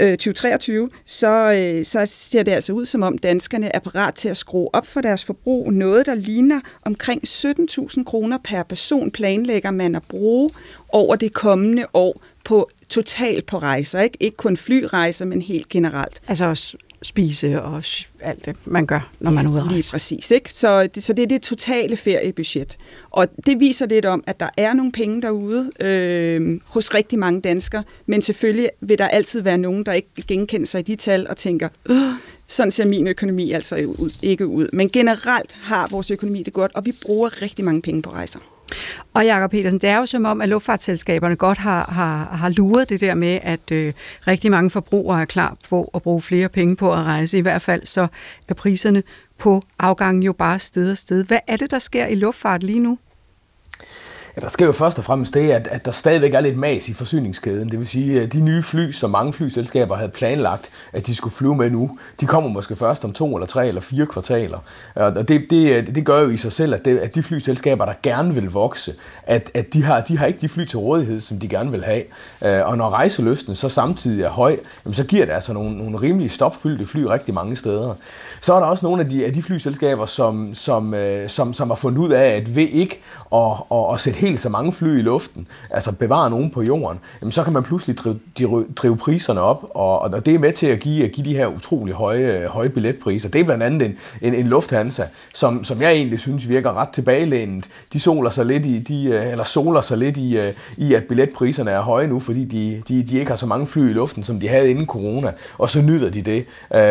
Øh, 2023, så, øh, så ser det altså ud, som om danskerne er parat til at skrue op for deres forbrug. Noget, der ligner omkring 17.000 kroner per person planlægger man at bruge over det kommende år på totalt på rejser. Ikke, ikke kun flyrejser, men helt generelt. Altså også spise og alt det, man gør, når man er ude at rejse. Lige præcis. Ikke? Så, det, så det er det totale feriebudget. Og det viser lidt om, at der er nogle penge derude øh, hos rigtig mange danskere, men selvfølgelig vil der altid være nogen, der ikke genkender sig i de tal og tænker, sådan ser min økonomi altså ikke ud. Men generelt har vores økonomi det godt, og vi bruger rigtig mange penge på rejser. Og Jakob Petersen, det er jo som om, at luftfartsselskaberne godt har, har, har luret det der med, at øh, rigtig mange forbrugere er klar på at bruge flere penge på at rejse. I hvert fald så er priserne på afgangen jo bare sted og sted. Hvad er det, der sker i luftfart lige nu? Ja, der sker jo først og fremmest det, at, at der stadigvæk er lidt mas i forsyningskæden. Det vil sige, at de nye fly, som mange flyselskaber havde planlagt, at de skulle flyve med nu, de kommer måske først om to eller tre eller fire kvartaler. Og det, det, det gør jo i sig selv, at, det, at de flyselskaber, der gerne vil vokse, at, at de, har, de har ikke de fly til rådighed, som de gerne vil have. Øh, og når rejseløsten så samtidig er høj, så giver det altså nogle, nogle rimelig stopfyldte fly rigtig mange steder. Så er der også nogle af de, af de flyselskaber, som, som, øh, som, som har fundet ud af, at ved ikke at, at, at sætte helt så mange fly i luften, altså bevare nogen på jorden, jamen så kan man pludselig drive, drive priserne op, og, og det er med til at give, at give de her utrolig høje, høje billetpriser. Det er blandt andet en, en, en Lufthansa, som, som jeg egentlig synes virker ret tilbagelænet. De soler sig lidt i, de, eller soler sig lidt i, i, at billetpriserne er høje nu, fordi de, de, de ikke har så mange fly i luften, som de havde inden corona, og så nyder de det.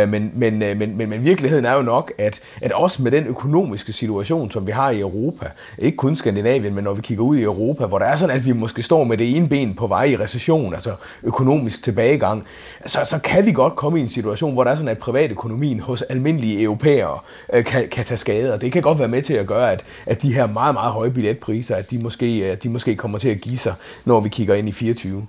Men, men, men, men, men virkeligheden er jo nok, at, at også med den økonomiske situation, som vi har i Europa, ikke kun Skandinavien, men når vi kigger ud i Europa, hvor der er sådan, at vi måske står med det ene ben på vej i recession, altså økonomisk tilbagegang, så, så kan vi godt komme i en situation, hvor der er sådan, at privatøkonomien hos almindelige europæere øh, kan, kan tage skade, og det kan godt være med til at gøre, at, at de her meget, meget høje billetpriser, at de måske, øh, de måske kommer til at give sig, når vi kigger ind i 24.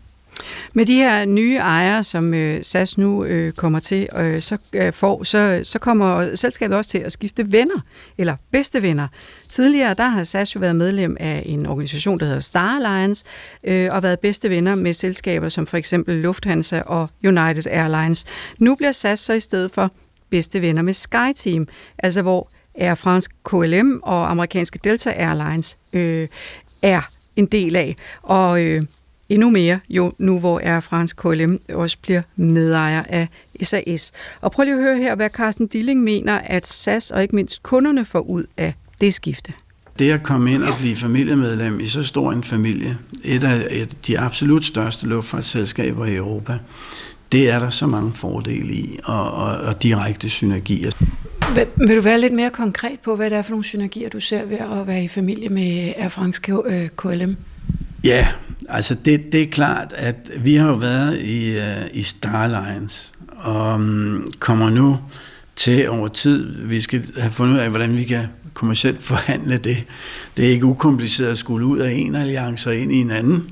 Med de her nye ejere, som øh, SAS nu øh, kommer til, øh, så, øh, får, så, så kommer selskabet også til at skifte venner, eller bedste venner. Tidligere der har SAS jo været medlem af en organisation, der hedder Star Alliance, øh, og været bedste venner med selskaber som for eksempel Lufthansa og United Airlines. Nu bliver SAS så i stedet for bedste venner med SkyTeam, altså hvor Air France KLM og amerikanske Delta Airlines øh, er en del af. Og øh, endnu mere, jo nu hvor Air France KLM også bliver medejer af SAS. Og prøv lige at høre her, hvad Carsten Dilling mener, at SAS og ikke mindst kunderne får ud af det skifte. Det at komme ind og blive familiemedlem i så stor en familie, et af et, de absolut største luftfartsselskaber i Europa, det er der så mange fordele i, og, og, og direkte synergier. Vil, vil du være lidt mere konkret på, hvad det er for nogle synergier, du ser ved at være i familie med Air France KLM? Ja, Altså det, det er klart, at vi har jo været i, uh, i Starlines, og um, kommer nu til over tid, vi skal have fundet ud af, hvordan vi kan kommercielt forhandle det. Det er ikke ukompliceret at skulle ud af en alliance og ind i en anden.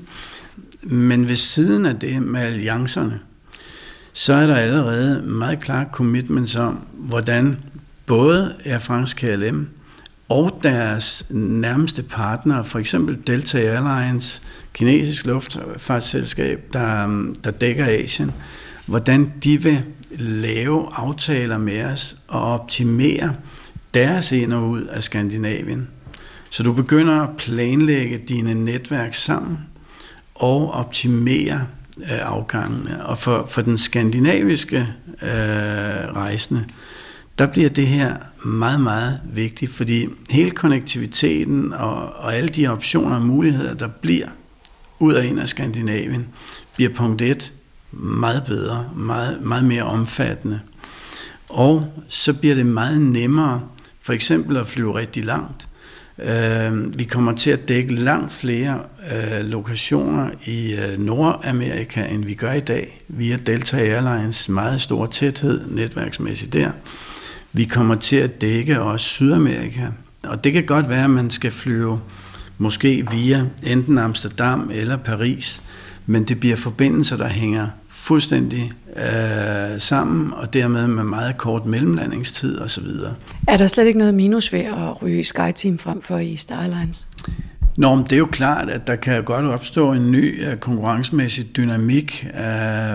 Men ved siden af det med alliancerne, så er der allerede meget klart commitments om, hvordan både Air France KLM og deres nærmeste partnere, for eksempel Delta Airlines, kinesisk luftfartsselskab, der, der dækker Asien, hvordan de vil lave aftaler med os og optimere deres ind og ud af Skandinavien. Så du begynder at planlægge dine netværk sammen og optimere øh, afgangene. Og for, for den skandinaviske øh, rejsende, der bliver det her meget, meget vigtigt, fordi hele konnektiviteten og, og alle de optioner og muligheder, der bliver ud af en af Skandinavien, bliver punkt 1 meget bedre, meget, meget mere omfattende. Og så bliver det meget nemmere for eksempel at flyve rigtig langt. Øh, vi kommer til at dække langt flere øh, lokationer i øh, Nordamerika, end vi gør i dag, via Delta Airlines meget stor tæthed netværksmæssigt der. Vi kommer til at dække også Sydamerika, og det kan godt være, at man skal flyve måske via enten Amsterdam eller Paris, men det bliver forbindelser, der hænger fuldstændig øh, sammen, og dermed med meget kort mellemlandingstid osv. Er der slet ikke noget minus ved at ryge SkyTeam frem for i Starlines? Nå, men det er jo klart, at der kan godt opstå en ny uh, konkurrencemæssig dynamik uh,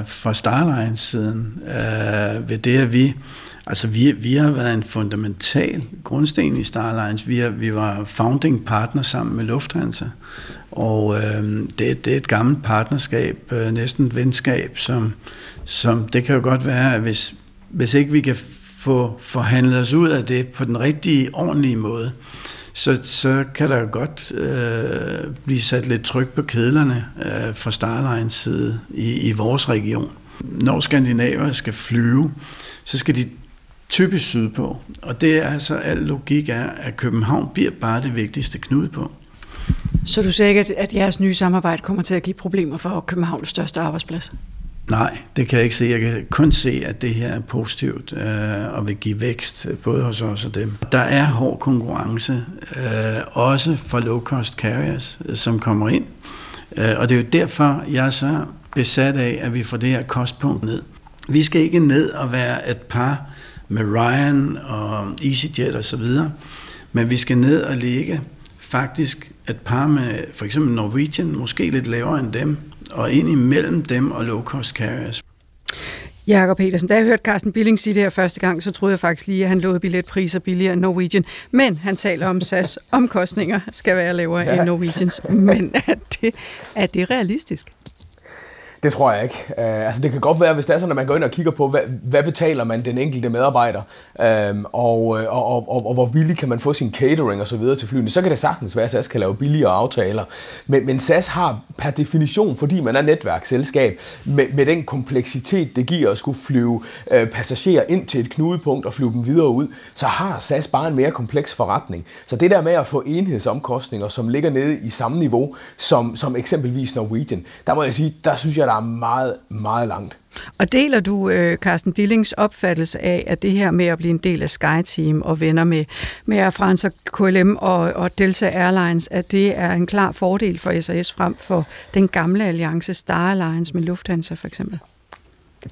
fra Starlines-siden uh, ved det, at vi Altså, vi, vi har været en fundamental grundsten i Starlines. Vi, vi var founding partner sammen med Lufthansa, og øh, det, det er et gammelt partnerskab, øh, næsten et venskab, som, som det kan jo godt være, at hvis, hvis ikke vi kan få forhandlet os ud af det på den rigtige, ordentlige måde, så, så kan der godt øh, blive sat lidt tryk på kedlerne øh, fra Starlines side i, i vores region. Når skandinaver skal flyve, så skal de typisk sydpå. Og det er altså, al logik er, at København bliver bare det vigtigste knudepunkt. Så du ser ikke, at, at jeres nye samarbejde kommer til at give problemer for Københavns største arbejdsplads? Nej, det kan jeg ikke se. Jeg kan kun se, at det her er positivt øh, og vil give vækst, både hos os og dem. Der er hård konkurrence, øh, også for low-cost carriers, øh, som kommer ind. Øh, og det er jo derfor, jeg er så besat af, at vi får det her kostpunkt ned. Vi skal ikke ned og være et par med Ryan og EasyJet og så videre, men vi skal ned og ligge faktisk et par med for eksempel Norwegian, måske lidt lavere end dem, og ind imellem dem og low-cost carriers. Jakob Petersen, da jeg hørte Carsten Billing sige det her første gang, så troede jeg faktisk lige, at han lovede billetpriser billigere end Norwegian. Men han taler om SAS omkostninger skal være lavere ja. end Norwegians. Men er det, er det realistisk? Det tror jeg ikke. Uh, altså det kan godt være, hvis det er sådan, at man går ind og kigger på, hvad, hvad betaler man den enkelte medarbejder, uh, og, øh, og, og, og, og hvor billig kan man få sin catering og så videre til flyene, så kan det sagtens være, at SAS kan lave billigere aftaler. Men, men SAS har per definition, fordi man er netværksselskab, med, med den kompleksitet, det giver at skulle flyve uh, passagerer ind til et knudepunkt og flyve dem videre ud, så har SAS bare en mere kompleks forretning. Så det der med at få enhedsomkostninger, som ligger nede i samme niveau som, som eksempelvis Norwegian, der må jeg sige, der synes jeg, der er meget, meget langt. Og deler du øh, Carsten Dillings opfattelse af, at det her med at blive en del af SkyTeam og venner med, med Air France og KLM og, og Delta Airlines, at det er en klar fordel for SAS frem for den gamle alliance Star Alliance med Lufthansa for eksempel?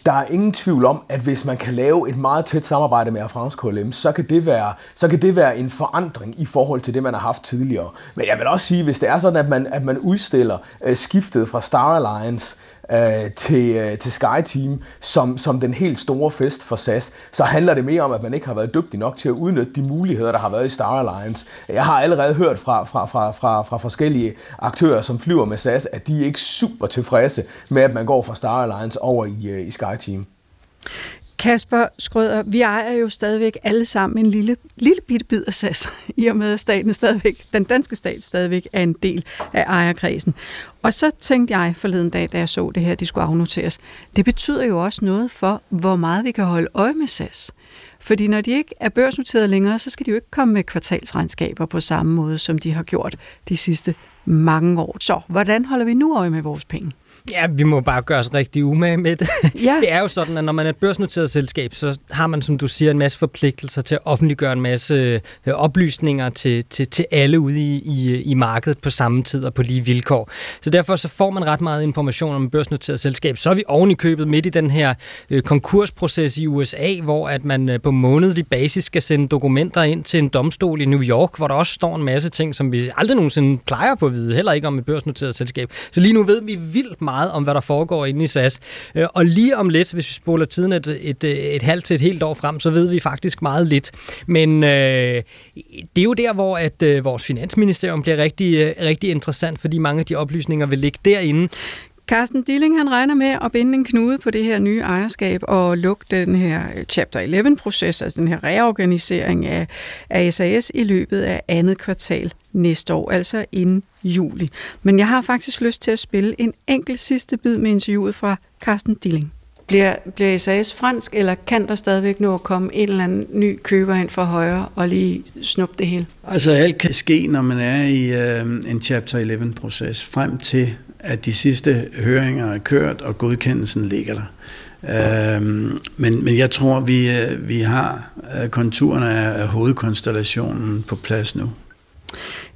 der er ingen tvivl om, at hvis man kan lave et meget tæt samarbejde med Air France KLM, så kan, det være, så kan det være en forandring i forhold til det, man har haft tidligere. Men jeg vil også sige, hvis det er sådan, at man, at man udstiller øh, skiftet fra Star Alliance øh, til, øh, til SkyTeam som, som den helt store fest for SAS, så handler det mere om, at man ikke har været dygtig nok til at udnytte de muligheder, der har været i Star Alliance. Jeg har allerede hørt fra, fra, fra, fra, fra forskellige aktører, som flyver med SAS, at de er ikke super tilfredse med, at man går fra Star Alliance over i, øh, i SkyTeam. Kasper Skrøder, vi ejer jo stadigvæk alle sammen en lille, lille bitte bid af SAS, i og med at staten stadigvæk, den danske stat stadigvæk er en del af ejerkredsen. Og så tænkte jeg forleden dag, da jeg så det her, de skulle afnoteres, det betyder jo også noget for, hvor meget vi kan holde øje med SAS. Fordi når de ikke er børsnoteret længere, så skal de jo ikke komme med kvartalsregnskaber på samme måde, som de har gjort de sidste mange år. Så hvordan holder vi nu øje med vores penge? Ja, vi må bare gøre os rigtig umage med det. Ja. Det er jo sådan, at når man er et børsnoteret selskab, så har man, som du siger, en masse forpligtelser til at offentliggøre en masse øh, oplysninger til, til, til alle ude i, i, i markedet på samme tid og på lige vilkår. Så derfor så får man ret meget information om et børsnoteret selskab. Så er vi oven i købet midt i den her øh, konkursproces i USA, hvor at man øh, på månedlig basis skal sende dokumenter ind til en domstol i New York, hvor der også står en masse ting, som vi aldrig nogensinde plejer få at vide, heller ikke om et børsnoteret selskab. Så lige nu ved vi vildt meget om, hvad der foregår inde i SAS. Øh, og lige om lidt, hvis vi spoler tiden et, et, et, et halvt til et helt år frem, så ved vi faktisk meget lidt. Men øh, det er jo der, hvor at øh, vores finansministerium bliver rigtig, øh, rigtig interessant, fordi mange af de oplysninger vil ligge derinde. Carsten Dilling han regner med at binde en knude på det her nye ejerskab og lukke den her Chapter 11-proces, altså den her reorganisering af, af SAS i løbet af andet kvartal næste år, altså inden juli. Men jeg har faktisk lyst til at spille en enkelt sidste bid med interviewet fra Carsten Dilling. Bliver, bliver SAS fransk, eller kan der stadigvæk nå at komme en eller anden ny køber ind fra højre og lige snuppe det hele? Altså alt kan ske, når man er i øh, en Chapter 11-proces, frem til at de sidste høringer er kørt, og godkendelsen ligger der. Øhm, men, men jeg tror, vi, øh, vi har øh, konturerne af hovedkonstellationen på plads nu.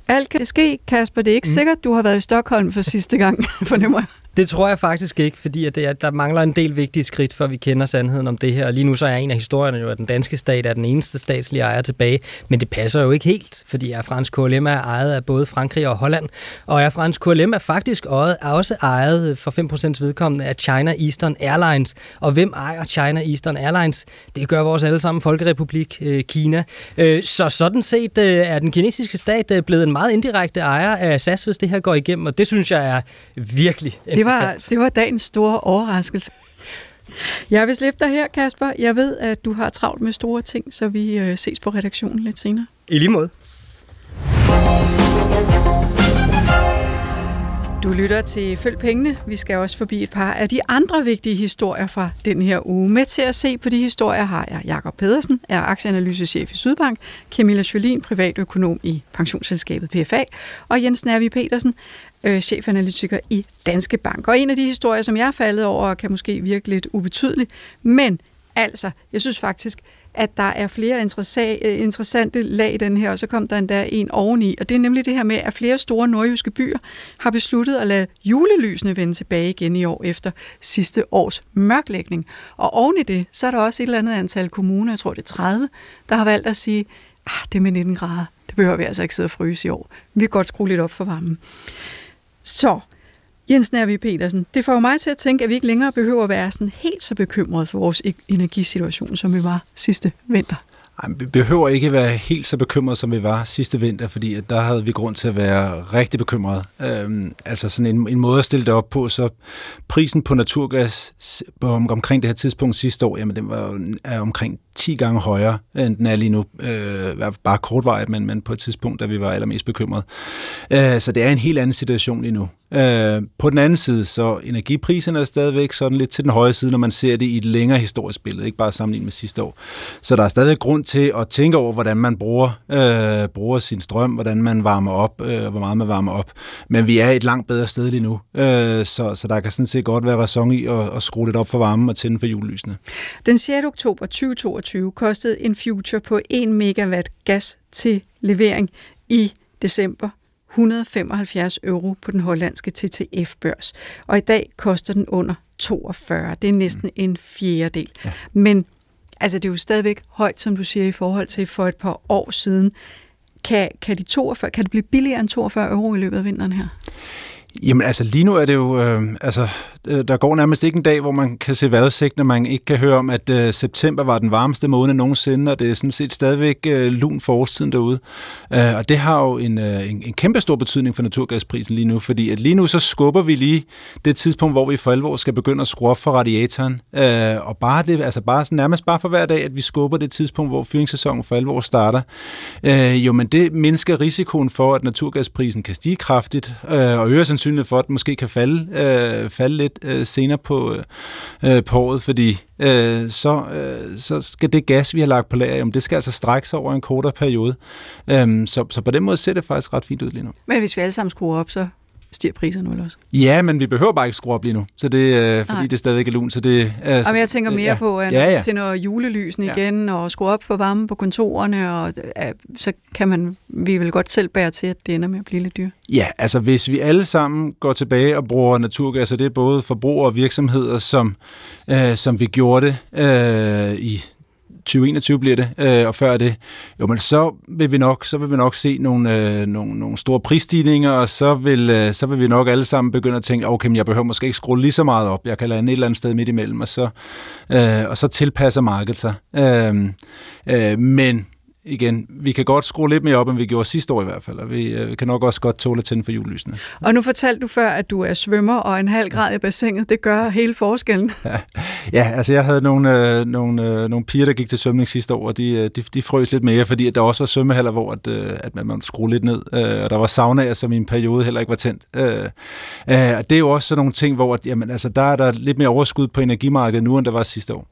Alt kan ske, Kasper. Det er ikke mm. sikkert, du har været i Stockholm for sidste gang, fornemmer jeg. Det tror jeg faktisk ikke, fordi at det er, der mangler en del vigtige skridt, før vi kender sandheden om det her. Og lige nu så er en af historierne jo, at den danske stat er den eneste statslige ejer tilbage, men det passer jo ikke helt, fordi Air France KLM er ejet af både Frankrig og Holland, og Air France KLM er faktisk også ejet for 5% vedkommende af China Eastern Airlines. Og hvem ejer China Eastern Airlines? Det gør vores allesammen Folkerepublik øh, Kina. Øh, så sådan set øh, er den kinesiske stat blevet en meget indirekte ejer af SAS, hvis det her går igennem, og det synes jeg er virkelig det var, det var dagens store overraskelse. Jeg vil slippe dig her, Kasper. Jeg ved, at du har travlt med store ting, så vi øh, ses på redaktionen lidt senere. I lige måde. Du lytter til Følg Pengene. Vi skal også forbi et par af de andre vigtige historier fra den her uge. Med til at se på de historier har jeg Jakob Pedersen, er aktieanalysechef i Sydbank, Camilla Jolin, privatøkonom i pensionsselskabet PFA, og Jens Nervi Petersen, øh, chefanalytiker i Danske Bank. Og en af de historier, som jeg er faldet over, kan måske virke lidt ubetydelig, men altså, jeg synes faktisk, at der er flere øh, interessante lag i den her, og så kom der endda en oveni. Og det er nemlig det her med, at flere store nordjyske byer har besluttet at lade julelysene vende tilbage igen i år efter sidste års mørklægning. Og oven i det, så er der også et eller andet antal kommuner, jeg tror det er 30, der har valgt at sige, ah, det er med 19 grader, det behøver vi altså ikke sidde og fryse i år. Vi kan godt skrue lidt op for varmen. Så, Jens Nærvig Petersen, det får mig til at tænke, at vi ikke længere behøver at være sådan helt så bekymrede for vores e- energisituation, som vi var sidste vinter. Ej, vi behøver ikke være helt så bekymrede, som vi var sidste vinter, fordi at der havde vi grund til at være rigtig bekymrede. Øhm, altså sådan en, en måde at stille det op på, så prisen på naturgas på, omkring det her tidspunkt sidste år, jamen den var er omkring 10 gange højere, end den er lige nu. Øh, bare kortvarigt, men, men på et tidspunkt, da vi var allermest bekymrede. Øh, så det er en helt anden situation lige nu. Øh, på den anden side, så energipriserne er stadigvæk sådan lidt til den høje side, når man ser det i et længere historisk billede, ikke bare sammenlignet med sidste år. Så der er stadig grund til at tænke over, hvordan man bruger, øh, bruger sin strøm, hvordan man varmer op, øh, hvor meget man varmer op. Men vi er et langt bedre sted lige nu, øh, så, så der kan sådan set godt være ræson i at, at skrue lidt op for varmen og tænde for julelysene. Den 6. oktober 2022 kostede en future på 1 megawatt gas til levering i december 175 euro på den hollandske TTF-børs. Og i dag koster den under 42. Det er næsten mm. en fjerdedel. Ja. Men altså, det er jo stadigvæk højt, som du siger, i forhold til for et par år siden. Kan, kan, de 42, kan det blive billigere end 42 euro i løbet af vinteren her? Jamen altså lige nu er det jo, øh, altså Øh, der går nærmest ikke en dag, hvor man kan se vejrudsigt, når man ikke kan høre om, at øh, september var den varmeste måned nogensinde, og det er sådan set stadigvæk øh, lun forårstiden derude. Øh, og det har jo en, øh, en, en kæmpe stor betydning for naturgasprisen lige nu, fordi at lige nu så skubber vi lige det tidspunkt, hvor vi for alvor skal begynde at skrue op for radiatoren. Øh, og bare det, altså bare sådan, nærmest bare for hver dag, at vi skubber det tidspunkt, hvor fyringssæsonen for alvor starter. Øh, jo, men det mindsker risikoen for, at naturgasprisen kan stige kraftigt, øh, og øger sandsynligheden for, at den måske kan falde, øh, falde lidt lidt øh, senere på, øh, øh, på året, fordi øh, så, øh, så skal det gas, vi har lagt på lager, jamen, det skal altså strække sig over en kortere periode. Øh, så, så på den måde ser det faktisk ret fint ud lige nu. Men hvis vi alle sammen skruer op, så stiger priserne vel også? Ja, men vi behøver bare ikke skrue op lige nu, så det, øh, fordi Nej. det er stadigvæk er lun. Så det, øh, Jamen, jeg tænker mere ja. på, at ja, ja. til når julelysen ja. igen, og skrue op for varme på kontorerne, og øh, så kan man, vi vil godt selv bære til, at det ender med at blive lidt dyrt. Ja, altså hvis vi alle sammen går tilbage og bruger naturgas, og det er både forbrugere og virksomheder, som, øh, som vi gjorde det øh, i 2021 bliver det, øh, og før det, jo, men så vil vi nok, så vil vi nok se nogle, øh, nogle, nogle store prisstigninger, og så vil, øh, så vil vi nok alle sammen begynde at tænke, okay, men jeg behøver måske ikke skrue lige så meget op, jeg kan lande et eller andet sted midt imellem, og så, øh, og så tilpasser markedet sig. Øh, øh, men igen, vi kan godt skrue lidt mere op, end vi gjorde sidste år i hvert fald, og vi, øh, vi kan nok også godt tåle at tænde for julelysene. Og nu fortalte du før, at du er svømmer, og en halv grad i bassinet, det gør hele forskellen. Ja, ja altså jeg havde nogle, øh, nogle, øh, nogle piger, der gik til svømning sidste år, og de, øh, de, de frøs lidt mere, fordi der også var svømmehaller, hvor at, øh, at man måtte skrue lidt ned, øh, og der var saunaer, som i en periode heller ikke var tændt. Øh, øh, og det er jo også sådan nogle ting, hvor at, jamen, altså, der er der lidt mere overskud på energimarkedet nu, end der var sidste år.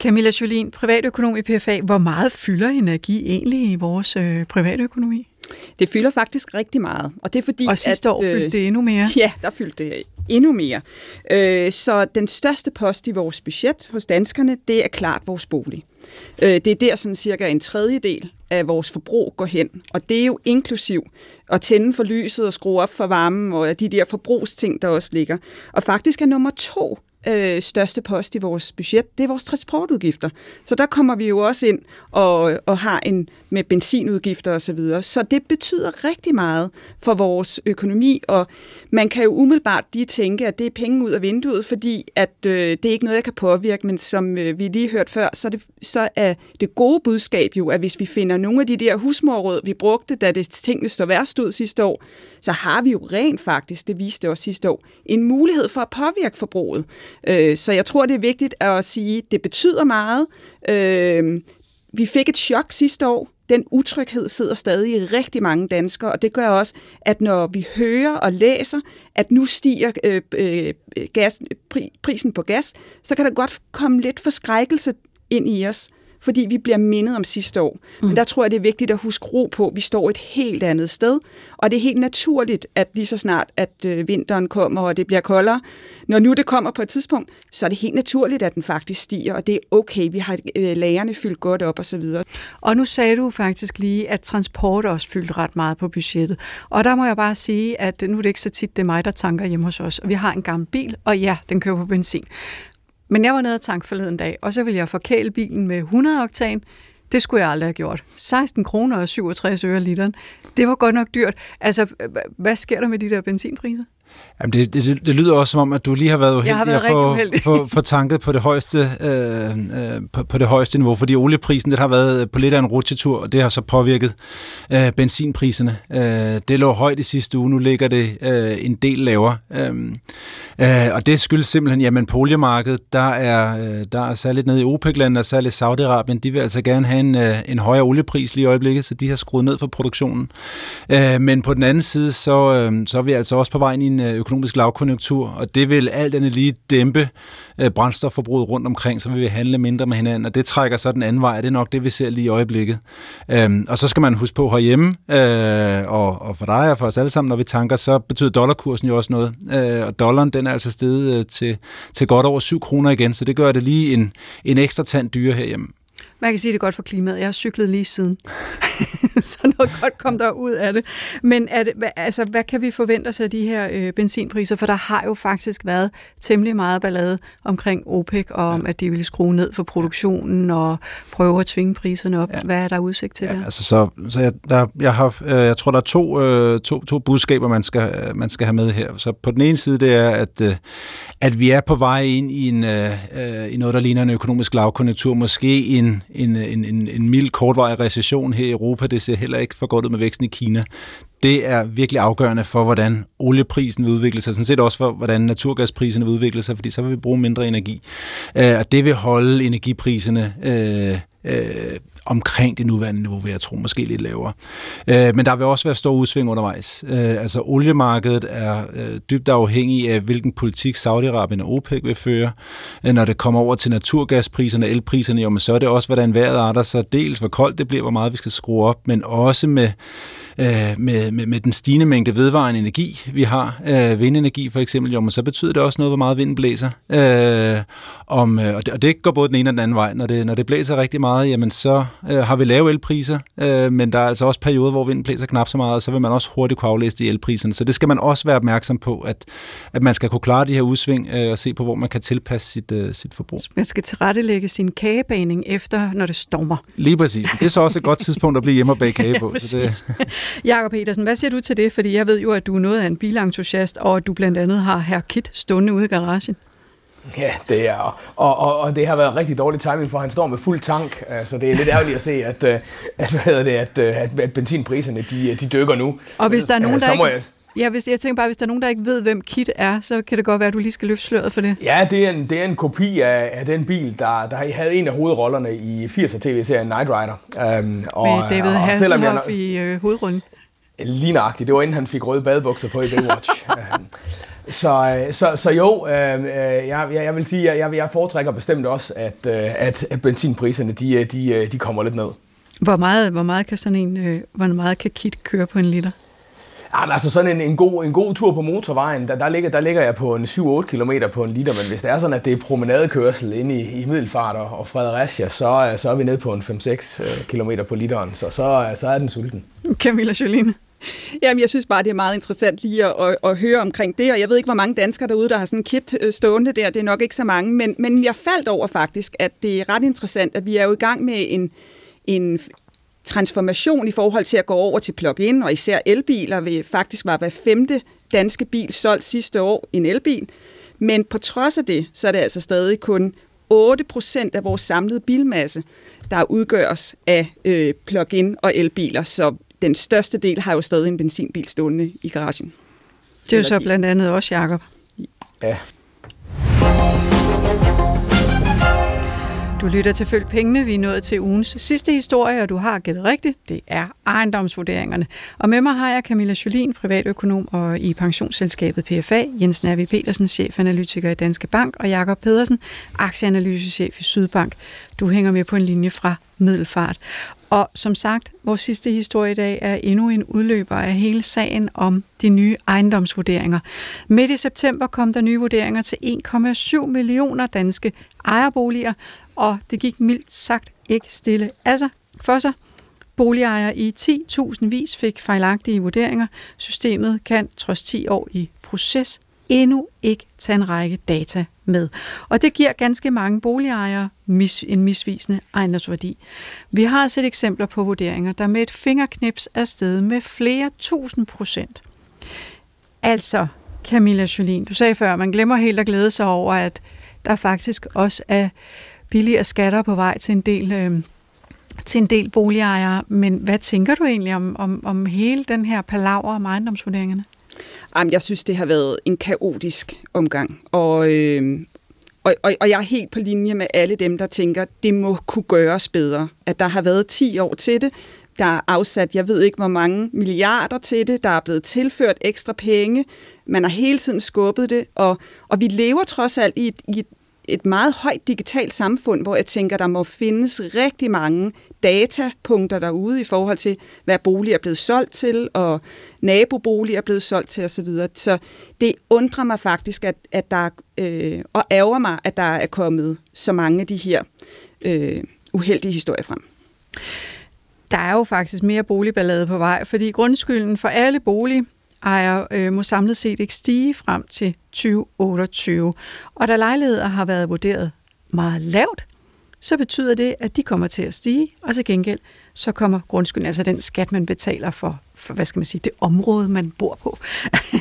Camilla Jolin, privatøkonom i PFA. Hvor meget fylder energi egentlig i vores øh, privatøkonomi? Det fylder faktisk rigtig meget. Og det er fordi, og sidste at, år fyldte øh, det endnu mere. Ja, der fyldte det endnu mere. Øh, så den største post i vores budget hos danskerne, det er klart vores bolig. Øh, det er der sådan cirka en tredjedel af vores forbrug går hen. Og det er jo inklusiv at tænde for lyset og skrue op for varmen og de der forbrugsting, der også ligger. Og faktisk er nummer to øh, største post i vores budget, det er vores transportudgifter. Så der kommer vi jo også ind og, og har en med benzinudgifter osv. Så, videre. så det betyder rigtig meget for vores økonomi, og man kan jo umiddelbart lige tænke, at det er penge ud af vinduet, fordi at øh, det er ikke noget, jeg kan påvirke, men som øh, vi lige hørt før, så er, det, så er det gode budskab jo, at hvis vi finder nogle af de der husmorråd, vi brugte, da det tingene står værst ud sidste år, så har vi jo rent faktisk, det viste også sidste år, en mulighed for at påvirke forbruget. Øh, så jeg tror, det er vigtigt at sige, at det betyder meget. Øh, vi fik et chok sidste år. Den utryghed sidder stadig i rigtig mange danskere, og det gør også, at når vi hører og læser, at nu stiger øh, øh, gas, prisen på gas, så kan der godt komme lidt forskrækkelse ind i os fordi vi bliver mindet om sidste år. Mm. Men der tror jeg, det er vigtigt at huske ro på, at vi står et helt andet sted, og det er helt naturligt, at lige så snart, at øh, vinteren kommer, og det bliver koldere, når nu det kommer på et tidspunkt, så er det helt naturligt, at den faktisk stiger, og det er okay, vi har øh, lagerne fyldt godt op osv. Og nu sagde du faktisk lige, at transport også fyldt ret meget på budgettet. Og der må jeg bare sige, at nu er det ikke så tit, det er mig, der tanker hjemme hos os. Vi har en gammel bil, og ja, den kører på benzin. Men jeg var nede og tanke forleden dag, og så ville jeg forkæle bilen med 100 oktan. Det skulle jeg aldrig have gjort. 16 kroner og 67 øre literen. Det var godt nok dyrt. Altså, hvad sker der med de der benzinpriser? Jamen det, det, det lyder også som om, at du lige har været uheldig har været at få, få, få tanket på det, højeste, øh, øh, på, på det højeste niveau, fordi olieprisen det har været på lidt af en rutsjetur, og det har så påvirket øh, benzinpriserne. Øh, det lå højt i sidste uge, nu ligger det øh, en del lavere. Øh, øh, og det skyldes simpelthen, jamen på oliemarkedet, der er, øh, der er særligt nede i OPEC-landet, og særligt Saudi-Arabien, de vil altså gerne have en, øh, en højere oliepris lige i øjeblikket, så de har skruet ned for produktionen. Øh, men på den anden side, så, øh, så er vi altså også på vej ind i en Øh, økonomisk lavkonjunktur, og det vil alt andet lige dæmpe øh, brændstofforbruget rundt omkring, så vil vi handle mindre med hinanden, og det trækker så den anden vej, det er nok det, vi ser lige i øjeblikket. Øhm, og så skal man huske på herhjemme, øh, og, og for dig og for os alle sammen, når vi tanker, så betyder dollarkursen jo også noget, øh, og dollaren den er altså steget øh, til, til godt over 7 kroner igen, så det gør det lige en, en ekstra tand dyre herhjemme. Man kan sige, at det er godt for klimaet. Jeg har cyklet lige siden. så noget godt kom der ud af det. Men er det, altså, hvad kan vi forvente os af de her øh, benzinpriser? For der har jo faktisk været temmelig meget ballade omkring OPEC, og om at de ville skrue ned for produktionen og prøve at tvinge priserne op. Ja. Hvad er der udsigt til ja, der? Altså, så, så jeg, der, jeg, har, øh, jeg tror, der er to, øh, to, to budskaber, man skal, man skal have med her. Så på den ene side, det er, at, øh, at vi er på vej ind i, en, øh, i noget, der ligner en økonomisk lavkonjunktur. Måske en, en, en, en, en mild kortvarig recession her i Europa. Det ser heller ikke for godt ud med væksten i Kina. Det er virkelig afgørende for, hvordan olieprisen vil udvikle sig, sådan set også for, hvordan naturgaspriserne vil udvikle sig, fordi så vil vi bruge mindre energi. Øh, og det vil holde energipriserne øh, øh, omkring det nuværende niveau, vil jeg tro, måske lidt lavere. Øh, men der vil også være stor udsving undervejs. Øh, altså oliemarkedet er øh, dybt afhængig af, hvilken politik Saudi-Arabien og OPEC vil føre. Øh, når det kommer over til naturgaspriserne og elpriserne, jo, men så er det også, hvordan vejret arter sig. så dels hvor koldt det bliver, hvor meget vi skal skrue op, men også med øh, med, med, med den stigende mængde vedvarende energi, vi har, øh, vindenergi for eksempel, jo, men så betyder det også noget, hvor meget vinden blæser. Øh, om, øh, og, det, og det går både den ene og den anden vej. Når det, når det blæser rigtig meget, jamen så øh, har vi lave elpriser, øh, men der er altså også perioder, hvor vinden blæser knap så meget, og så vil man også hurtigt kunne aflæse de elpriserne. Så det skal man også være opmærksom på, at, at man skal kunne klare de her udsving øh, og se på, hvor man kan tilpasse sit, øh, sit forbrug. Man skal tilrettelægge sin kagebaning efter, når det stormer. Lige præcis. Det er så også et godt tidspunkt at blive hjemme og bage kage på. ja, så det... Jakob Petersen, hvad siger du til det? Fordi jeg ved jo, at du er noget af en bilentusiast, og at du blandt andet har her Kit stående ude i garagen. Ja, det er, og, og, og det har været rigtig dårlig timing, for han står med fuld tank, så det er lidt ærgerligt at se, at, at, at, hvad det, at, at, at benzinpriserne de, de dykker nu. Og hvis der er nogen, der ikke... Jeg... Ja, hvis, jeg tænker bare, hvis der er nogen, der ikke ved, hvem Kit er, så kan det godt være, at du lige skal løfte sløret for det. Ja, det er en, det er en kopi af, af den bil, der, der havde en af hovedrollerne i 80'er tv-serien Night Rider. Um, og, Med David Hasselhoff jeg, i øh, hovedrollen. Lige nøjagtigt. Det var inden han fik røde badebukser på i Baywatch. um, så, så, så jo, øh, jeg, jeg vil sige, jeg, jeg foretrækker bestemt også, at, at, at benzinpriserne de, de, de kommer lidt ned. Hvor meget, hvor meget kan sådan en, hvor meget kan KIT køre på en liter? Ah, ja, altså sådan en, en, god, en god tur på motorvejen, der, der, ligger, der ligger jeg på en 7-8 km på en liter, men hvis det er sådan, at det er promenadekørsel inde i, i Middelfart og, og Fredericia, så, øh, så er vi nede på en 5-6 øh, km på literen, så, så, øh, så er den sulten. Camilla Jolene. Jamen, jeg synes bare, det er meget interessant lige at, at, at høre omkring det, og jeg ved ikke, hvor mange danskere derude, der har sådan en kit stående der. Det er nok ikke så mange, men, men jeg faldt over faktisk, at det er ret interessant, at vi er jo i gang med en, en transformation i forhold til at gå over til plug-in, og især elbiler vil faktisk var hver femte danske bil solgt sidste år en elbil. Men på trods af det, så er det altså stadig kun 8 procent af vores samlede bilmasse, der udgøres af øh, plug-in og elbiler. Så den største del har jo stadig en benzinbil stående i garagen. Det er jo så blandt andet også Jakob. Ja. Du lytter til Følg Pengene. Vi er nået til ugens sidste historie, og du har gættet rigtigt. Det er ejendomsvurderingerne. Og med mig har jeg Camilla Jolin, privatøkonom og i pensionsselskabet PFA, Jens Nervi Petersen, chefanalytiker i Danske Bank, og Jakob Pedersen, aktieanalysechef i Sydbank. Du hænger med på en linje fra Middelfart. Og som sagt, vores sidste historie i dag er endnu en udløber af hele sagen om de nye ejendomsvurderinger. Midt i september kom der nye vurderinger til 1,7 millioner danske ejerboliger, og det gik mildt sagt ikke stille Altså, for sig. Boligejere i 10.000 vis fik fejlagtige vurderinger. Systemet kan trods 10 år i proces endnu ikke tage en række data med. Og det giver ganske mange boligejere mis, en misvisende ejendomsværdi. Vi har set eksempler på vurderinger, der med et fingerknips er steget med flere tusind procent. Altså, Camilla Jolien, du sagde før, man glemmer helt at glæde sig over, at der faktisk også er billigere skatter på vej til en del, øh, til en del boligejere. Men hvad tænker du egentlig om, om, om hele den her palaver om ejendomsvurderingerne? Jamen, jeg synes, det har været en kaotisk omgang, og, øh, og, og, og jeg er helt på linje med alle dem, der tænker, det må kunne gøres bedre. At der har været 10 år til det, der er afsat, jeg ved ikke hvor mange milliarder til det, der er blevet tilført ekstra penge, man har hele tiden skubbet det, og, og vi lever trods alt i et, i et et meget højt digitalt samfund, hvor jeg tænker, der må findes rigtig mange datapunkter derude i forhold til, hvad boliger er blevet solgt til, og naboboliger er blevet solgt til osv. Så det undrer mig faktisk, at, at der, øh, og ærger mig, at der er kommet så mange af de her øh, uheldige historier frem. Der er jo faktisk mere boligballade på vej, fordi grundskylden for alle bolig ejer øh, må samlet set ikke stige frem til 2028. Og da lejligheder har været vurderet meget lavt, så betyder det, at de kommer til at stige, og til gengæld så kommer grundskylden, altså den skat, man betaler for, for hvad skal man sige, det område, man bor på,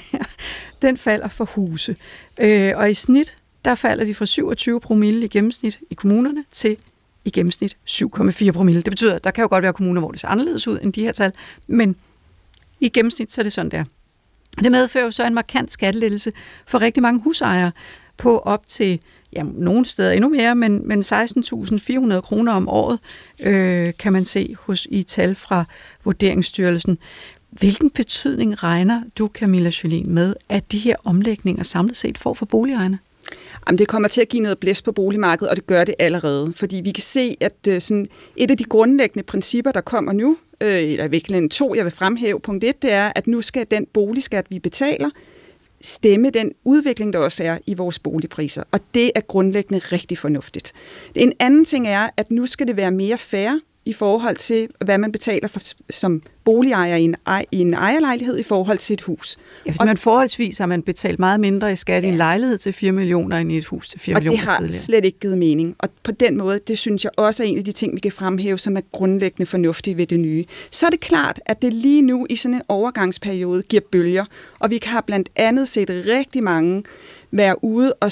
den falder for huse. Øh, og i snit, der falder de fra 27 promille i gennemsnit i kommunerne til i gennemsnit 7,4 promille. Det betyder, at der kan jo godt være kommuner, hvor det ser anderledes ud end de her tal, men i gennemsnit så er det sådan der. Det medfører jo så en markant skattelettelse for rigtig mange husejere på op til ja, nogle steder endnu mere, men, men 16.400 kroner om året øh, kan man se hos i tal fra Vurderingsstyrelsen. Hvilken betydning regner du, Camilla Jolien, med, at de her omlægninger samlet set får for boligejerne? Jamen, det kommer til at give noget blæst på boligmarkedet, og det gør det allerede. Fordi vi kan se, at øh, sådan et af de grundlæggende principper, der kommer nu, øh, eller i virkeligheden to, jeg vil fremhæve. Punkt et, det er, at nu skal den boligskat, vi betaler, stemme den udvikling, der også er i vores boligpriser. Og det er grundlæggende rigtig fornuftigt. En anden ting er, at nu skal det være mere fair i forhold til, hvad man betaler for, som boligejer i en, i en ejerlejlighed i forhold til et hus. Ja, hvis man forholdsvis har man betalt meget mindre i skat ja. i en lejlighed til 4 millioner end i et hus til 4 og millioner tidligere. Og det har slet ikke givet mening. Og på den måde, det synes jeg også er en af de ting, vi kan fremhæve, som er grundlæggende fornuftige ved det nye. Så er det klart, at det lige nu i sådan en overgangsperiode giver bølger, og vi har blandt andet set rigtig mange være ude og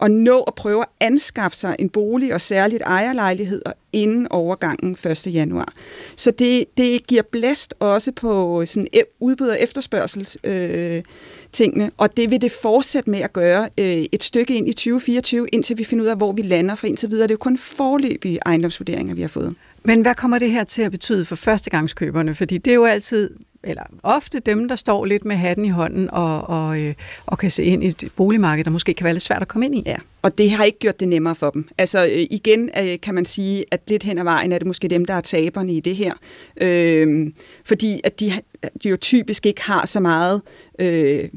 at nå at prøve at anskaffe sig en bolig og særligt ejerlejligheder inden overgangen 1. januar. Så det, det giver blæst også på sådan e- udbud og efterspørgsels øh, tingene, og det vil det fortsætte med at gøre øh, et stykke ind i 2024, indtil vi finder ud af, hvor vi lander, for indtil videre det er jo kun forløbige ejendomsvurderinger, vi har fået. Men hvad kommer det her til at betyde for førstegangskøberne? Fordi det er jo altid eller ofte dem, der står lidt med hatten i hånden og, og, øh, og kan se ind i et boligmarked, der måske kan være lidt svært at komme ind i. Ja, og det har ikke gjort det nemmere for dem. Altså øh, igen øh, kan man sige, at lidt hen ad vejen er det måske dem, der er taberne i det her. Øh, fordi at de, de jo typisk ikke har så meget... Øh,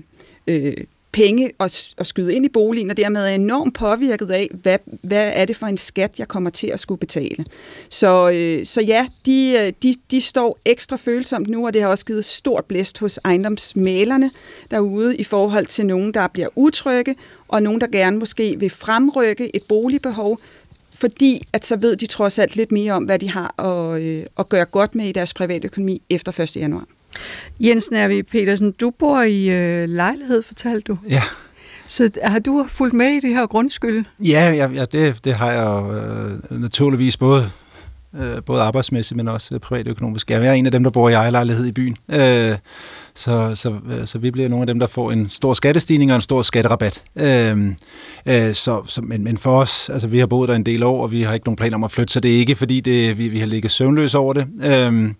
øh, penge at, at skyde ind i boligen, og dermed er enormt påvirket af, hvad, hvad er det for en skat, jeg kommer til at skulle betale. Så, øh, så ja, de, øh, de, de står ekstra følsomt nu, og det har også givet stort blæst hos ejendomsmalerne derude i forhold til nogen, der bliver utrygge, og nogen, der gerne måske vil fremrykke et boligbehov, fordi at så ved de trods alt lidt mere om, hvad de har at, øh, at gøre godt med i deres private økonomi efter 1. januar. Jens Nærvi Petersen, du bor i øh, lejlighed, fortalte du. Ja. Så har du fulgt med i det her grundskyld? Ja, ja, ja det, det har jeg jo øh, naturligvis både øh, både arbejdsmæssigt, men også øh, privatøkonomisk. Jeg er en af dem, der bor i ejerlejlighed i byen. Øh, så, så, øh, så vi bliver nogle af dem, der får en stor skattestigning og en stor skatterabat. Øh, øh, så, så, men, men for os, altså vi har boet der en del år, og vi har ikke nogen planer om at flytte, så det er ikke fordi, det, vi, vi har ligget søvnløs over det. Øh,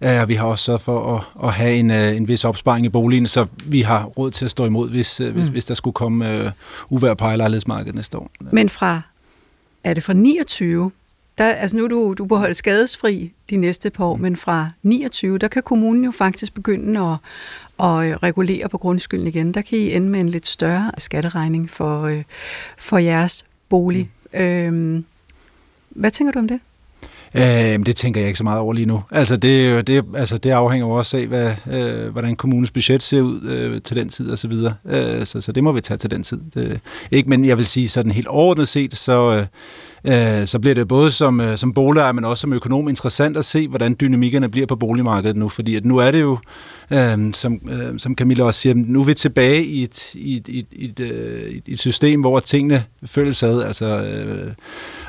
øh, vi har også sørget for at, at have en, øh, en vis opsparing i boligen, så vi har råd til at stå imod, hvis, mm. hvis, hvis der skulle komme øh, uvær på ejerlejlighedsmarkedet næste år. Men fra, er det fra 29 der, altså nu er du, du beholdt skadesfri de næste par år, mm. men fra 29, der kan kommunen jo faktisk begynde at, at øh, regulere på grundskylden igen. Der kan I ende med en lidt større skatteregning for, øh, for jeres bolig. Mm. Øhm, hvad tænker du om det? Øh, det tænker jeg ikke så meget over lige nu. Altså det, det, altså det afhænger jo også af, hvad, øh, hvordan kommunens budget ser ud øh, til den tid og så videre. Øh, så, så det må vi tage til den tid. Det, ikke, men jeg vil sige sådan helt overordnet set, så, øh, øh, så bliver det både som, øh, som boligejer, men også som økonom interessant at se, hvordan dynamikkerne bliver på boligmarkedet nu, fordi at nu er det jo, øh, som, øh, som Camilla også siger, nu er vi tilbage i et, i et, i et, i et, øh, et system, hvor tingene føles ad, altså øh,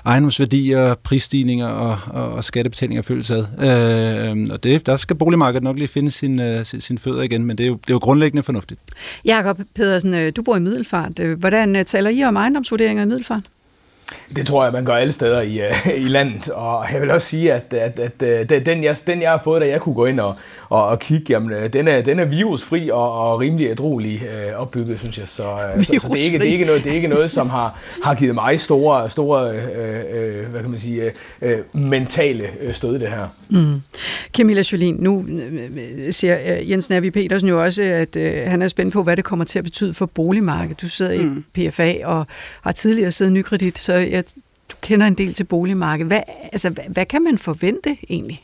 ejendomsværdier, prisstigninger og, og, og skattebetalinger føles ad. Øh, og det, der skal boligmarkedet nok lige finde sin, øh, sin, sin fødder igen, men det er, jo, det er jo grundlæggende fornuftigt. Jakob Pedersen, øh, du bor i Middelfart. Øh, hvordan øh, taler I om ejendomsvurderinger i Middelfart? Det tror jeg, man gør alle steder i, uh, i landet, og jeg vil også sige, at, at, at, at den, jeg, den, jeg har fået, da jeg kunne gå ind og, og, og kigge, jamen, øh, den, er, den er virusfri og, og rimelig ædrolig uh, opbygget, synes jeg. Så, uh, så, så det, er ikke, det, er ikke noget, det er ikke noget, som har, har givet mig store, store uh, uh, hvad kan man sige, uh, mentale stød, det her. Mm. Camilla Jolin, nu siger Jens Navi Petersen jo også, at uh, han er spændt på, hvad det kommer til at betyde for boligmarkedet. Du sidder mm. i PFA og har tidligere siddet i Nykredit, så jeg, du kender en del til boligmarkedet. Hvad, altså, hvad, hvad kan man forvente egentlig?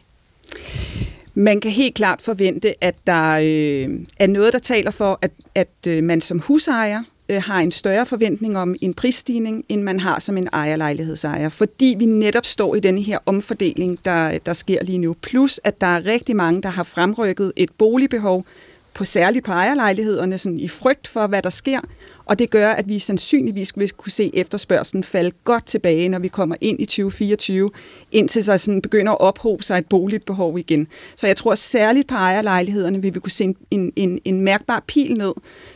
Man kan helt klart forvente, at der øh, er noget, der taler for, at, at øh, man som husejer øh, har en større forventning om en prisstigning, end man har som en ejerlejlighedsejer, fordi vi netop står i denne her omfordeling, der, der sker lige nu. Plus, at der er rigtig mange, der har fremrykket et boligbehov, på særligt på ejerlejlighederne, sådan i frygt for, hvad der sker, og det gør, at vi sandsynligvis vil kunne se efterspørgselen falde godt tilbage, når vi kommer ind i 2024, indtil så sådan begynder at ophobe sig et boligbehov igen. Så jeg tror særligt på ejerlejlighederne vil vi kunne se en, en, en, en mærkbar pil ned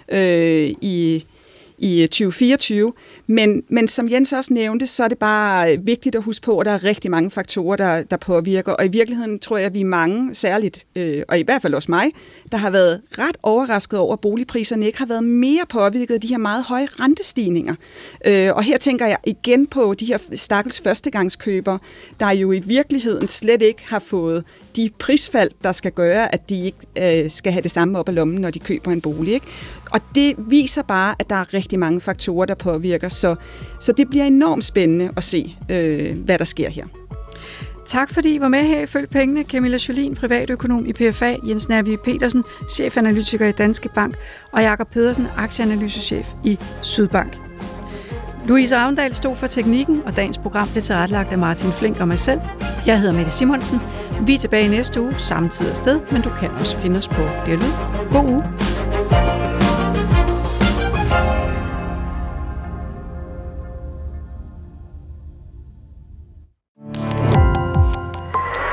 øh, i, i øh, 2024. Men, men som Jens også nævnte, så er det bare øh, vigtigt at huske på, at der er rigtig mange faktorer, der, der påvirker. Og i virkeligheden tror jeg, at vi er mange, særligt, øh, og i hvert fald også mig, der har været ret overrasket over, at boligpriserne ikke har været mere påvirket af de her meget høje rentestigninger. Øh, og her tænker jeg igen på de her stakkels førstegangskøbere, der jo i virkeligheden slet ikke har fået de prisfald, der skal gøre, at de ikke øh, skal have det samme op ad lommen, når de køber en bolig. Ikke? Og det viser bare, at der er rigtig mange faktorer, der påvirker, så, så det bliver enormt spændende at se, øh, hvad der sker her. Tak fordi I var med her i Følg Pengene. Camilla Jolin, privatøkonom i PFA, Jens Nervi Petersen, chefanalytiker i Danske Bank, og Jakob Pedersen, aktieanalysechef i Sydbank. Louise Ravndal stod for teknikken, og dagens program blev tilrettelagt af Martin Flink og mig selv. Jeg hedder Mette Simonsen. Vi er tilbage næste uge, samme tid og sted, men du kan også finde os på Dialog. God uge.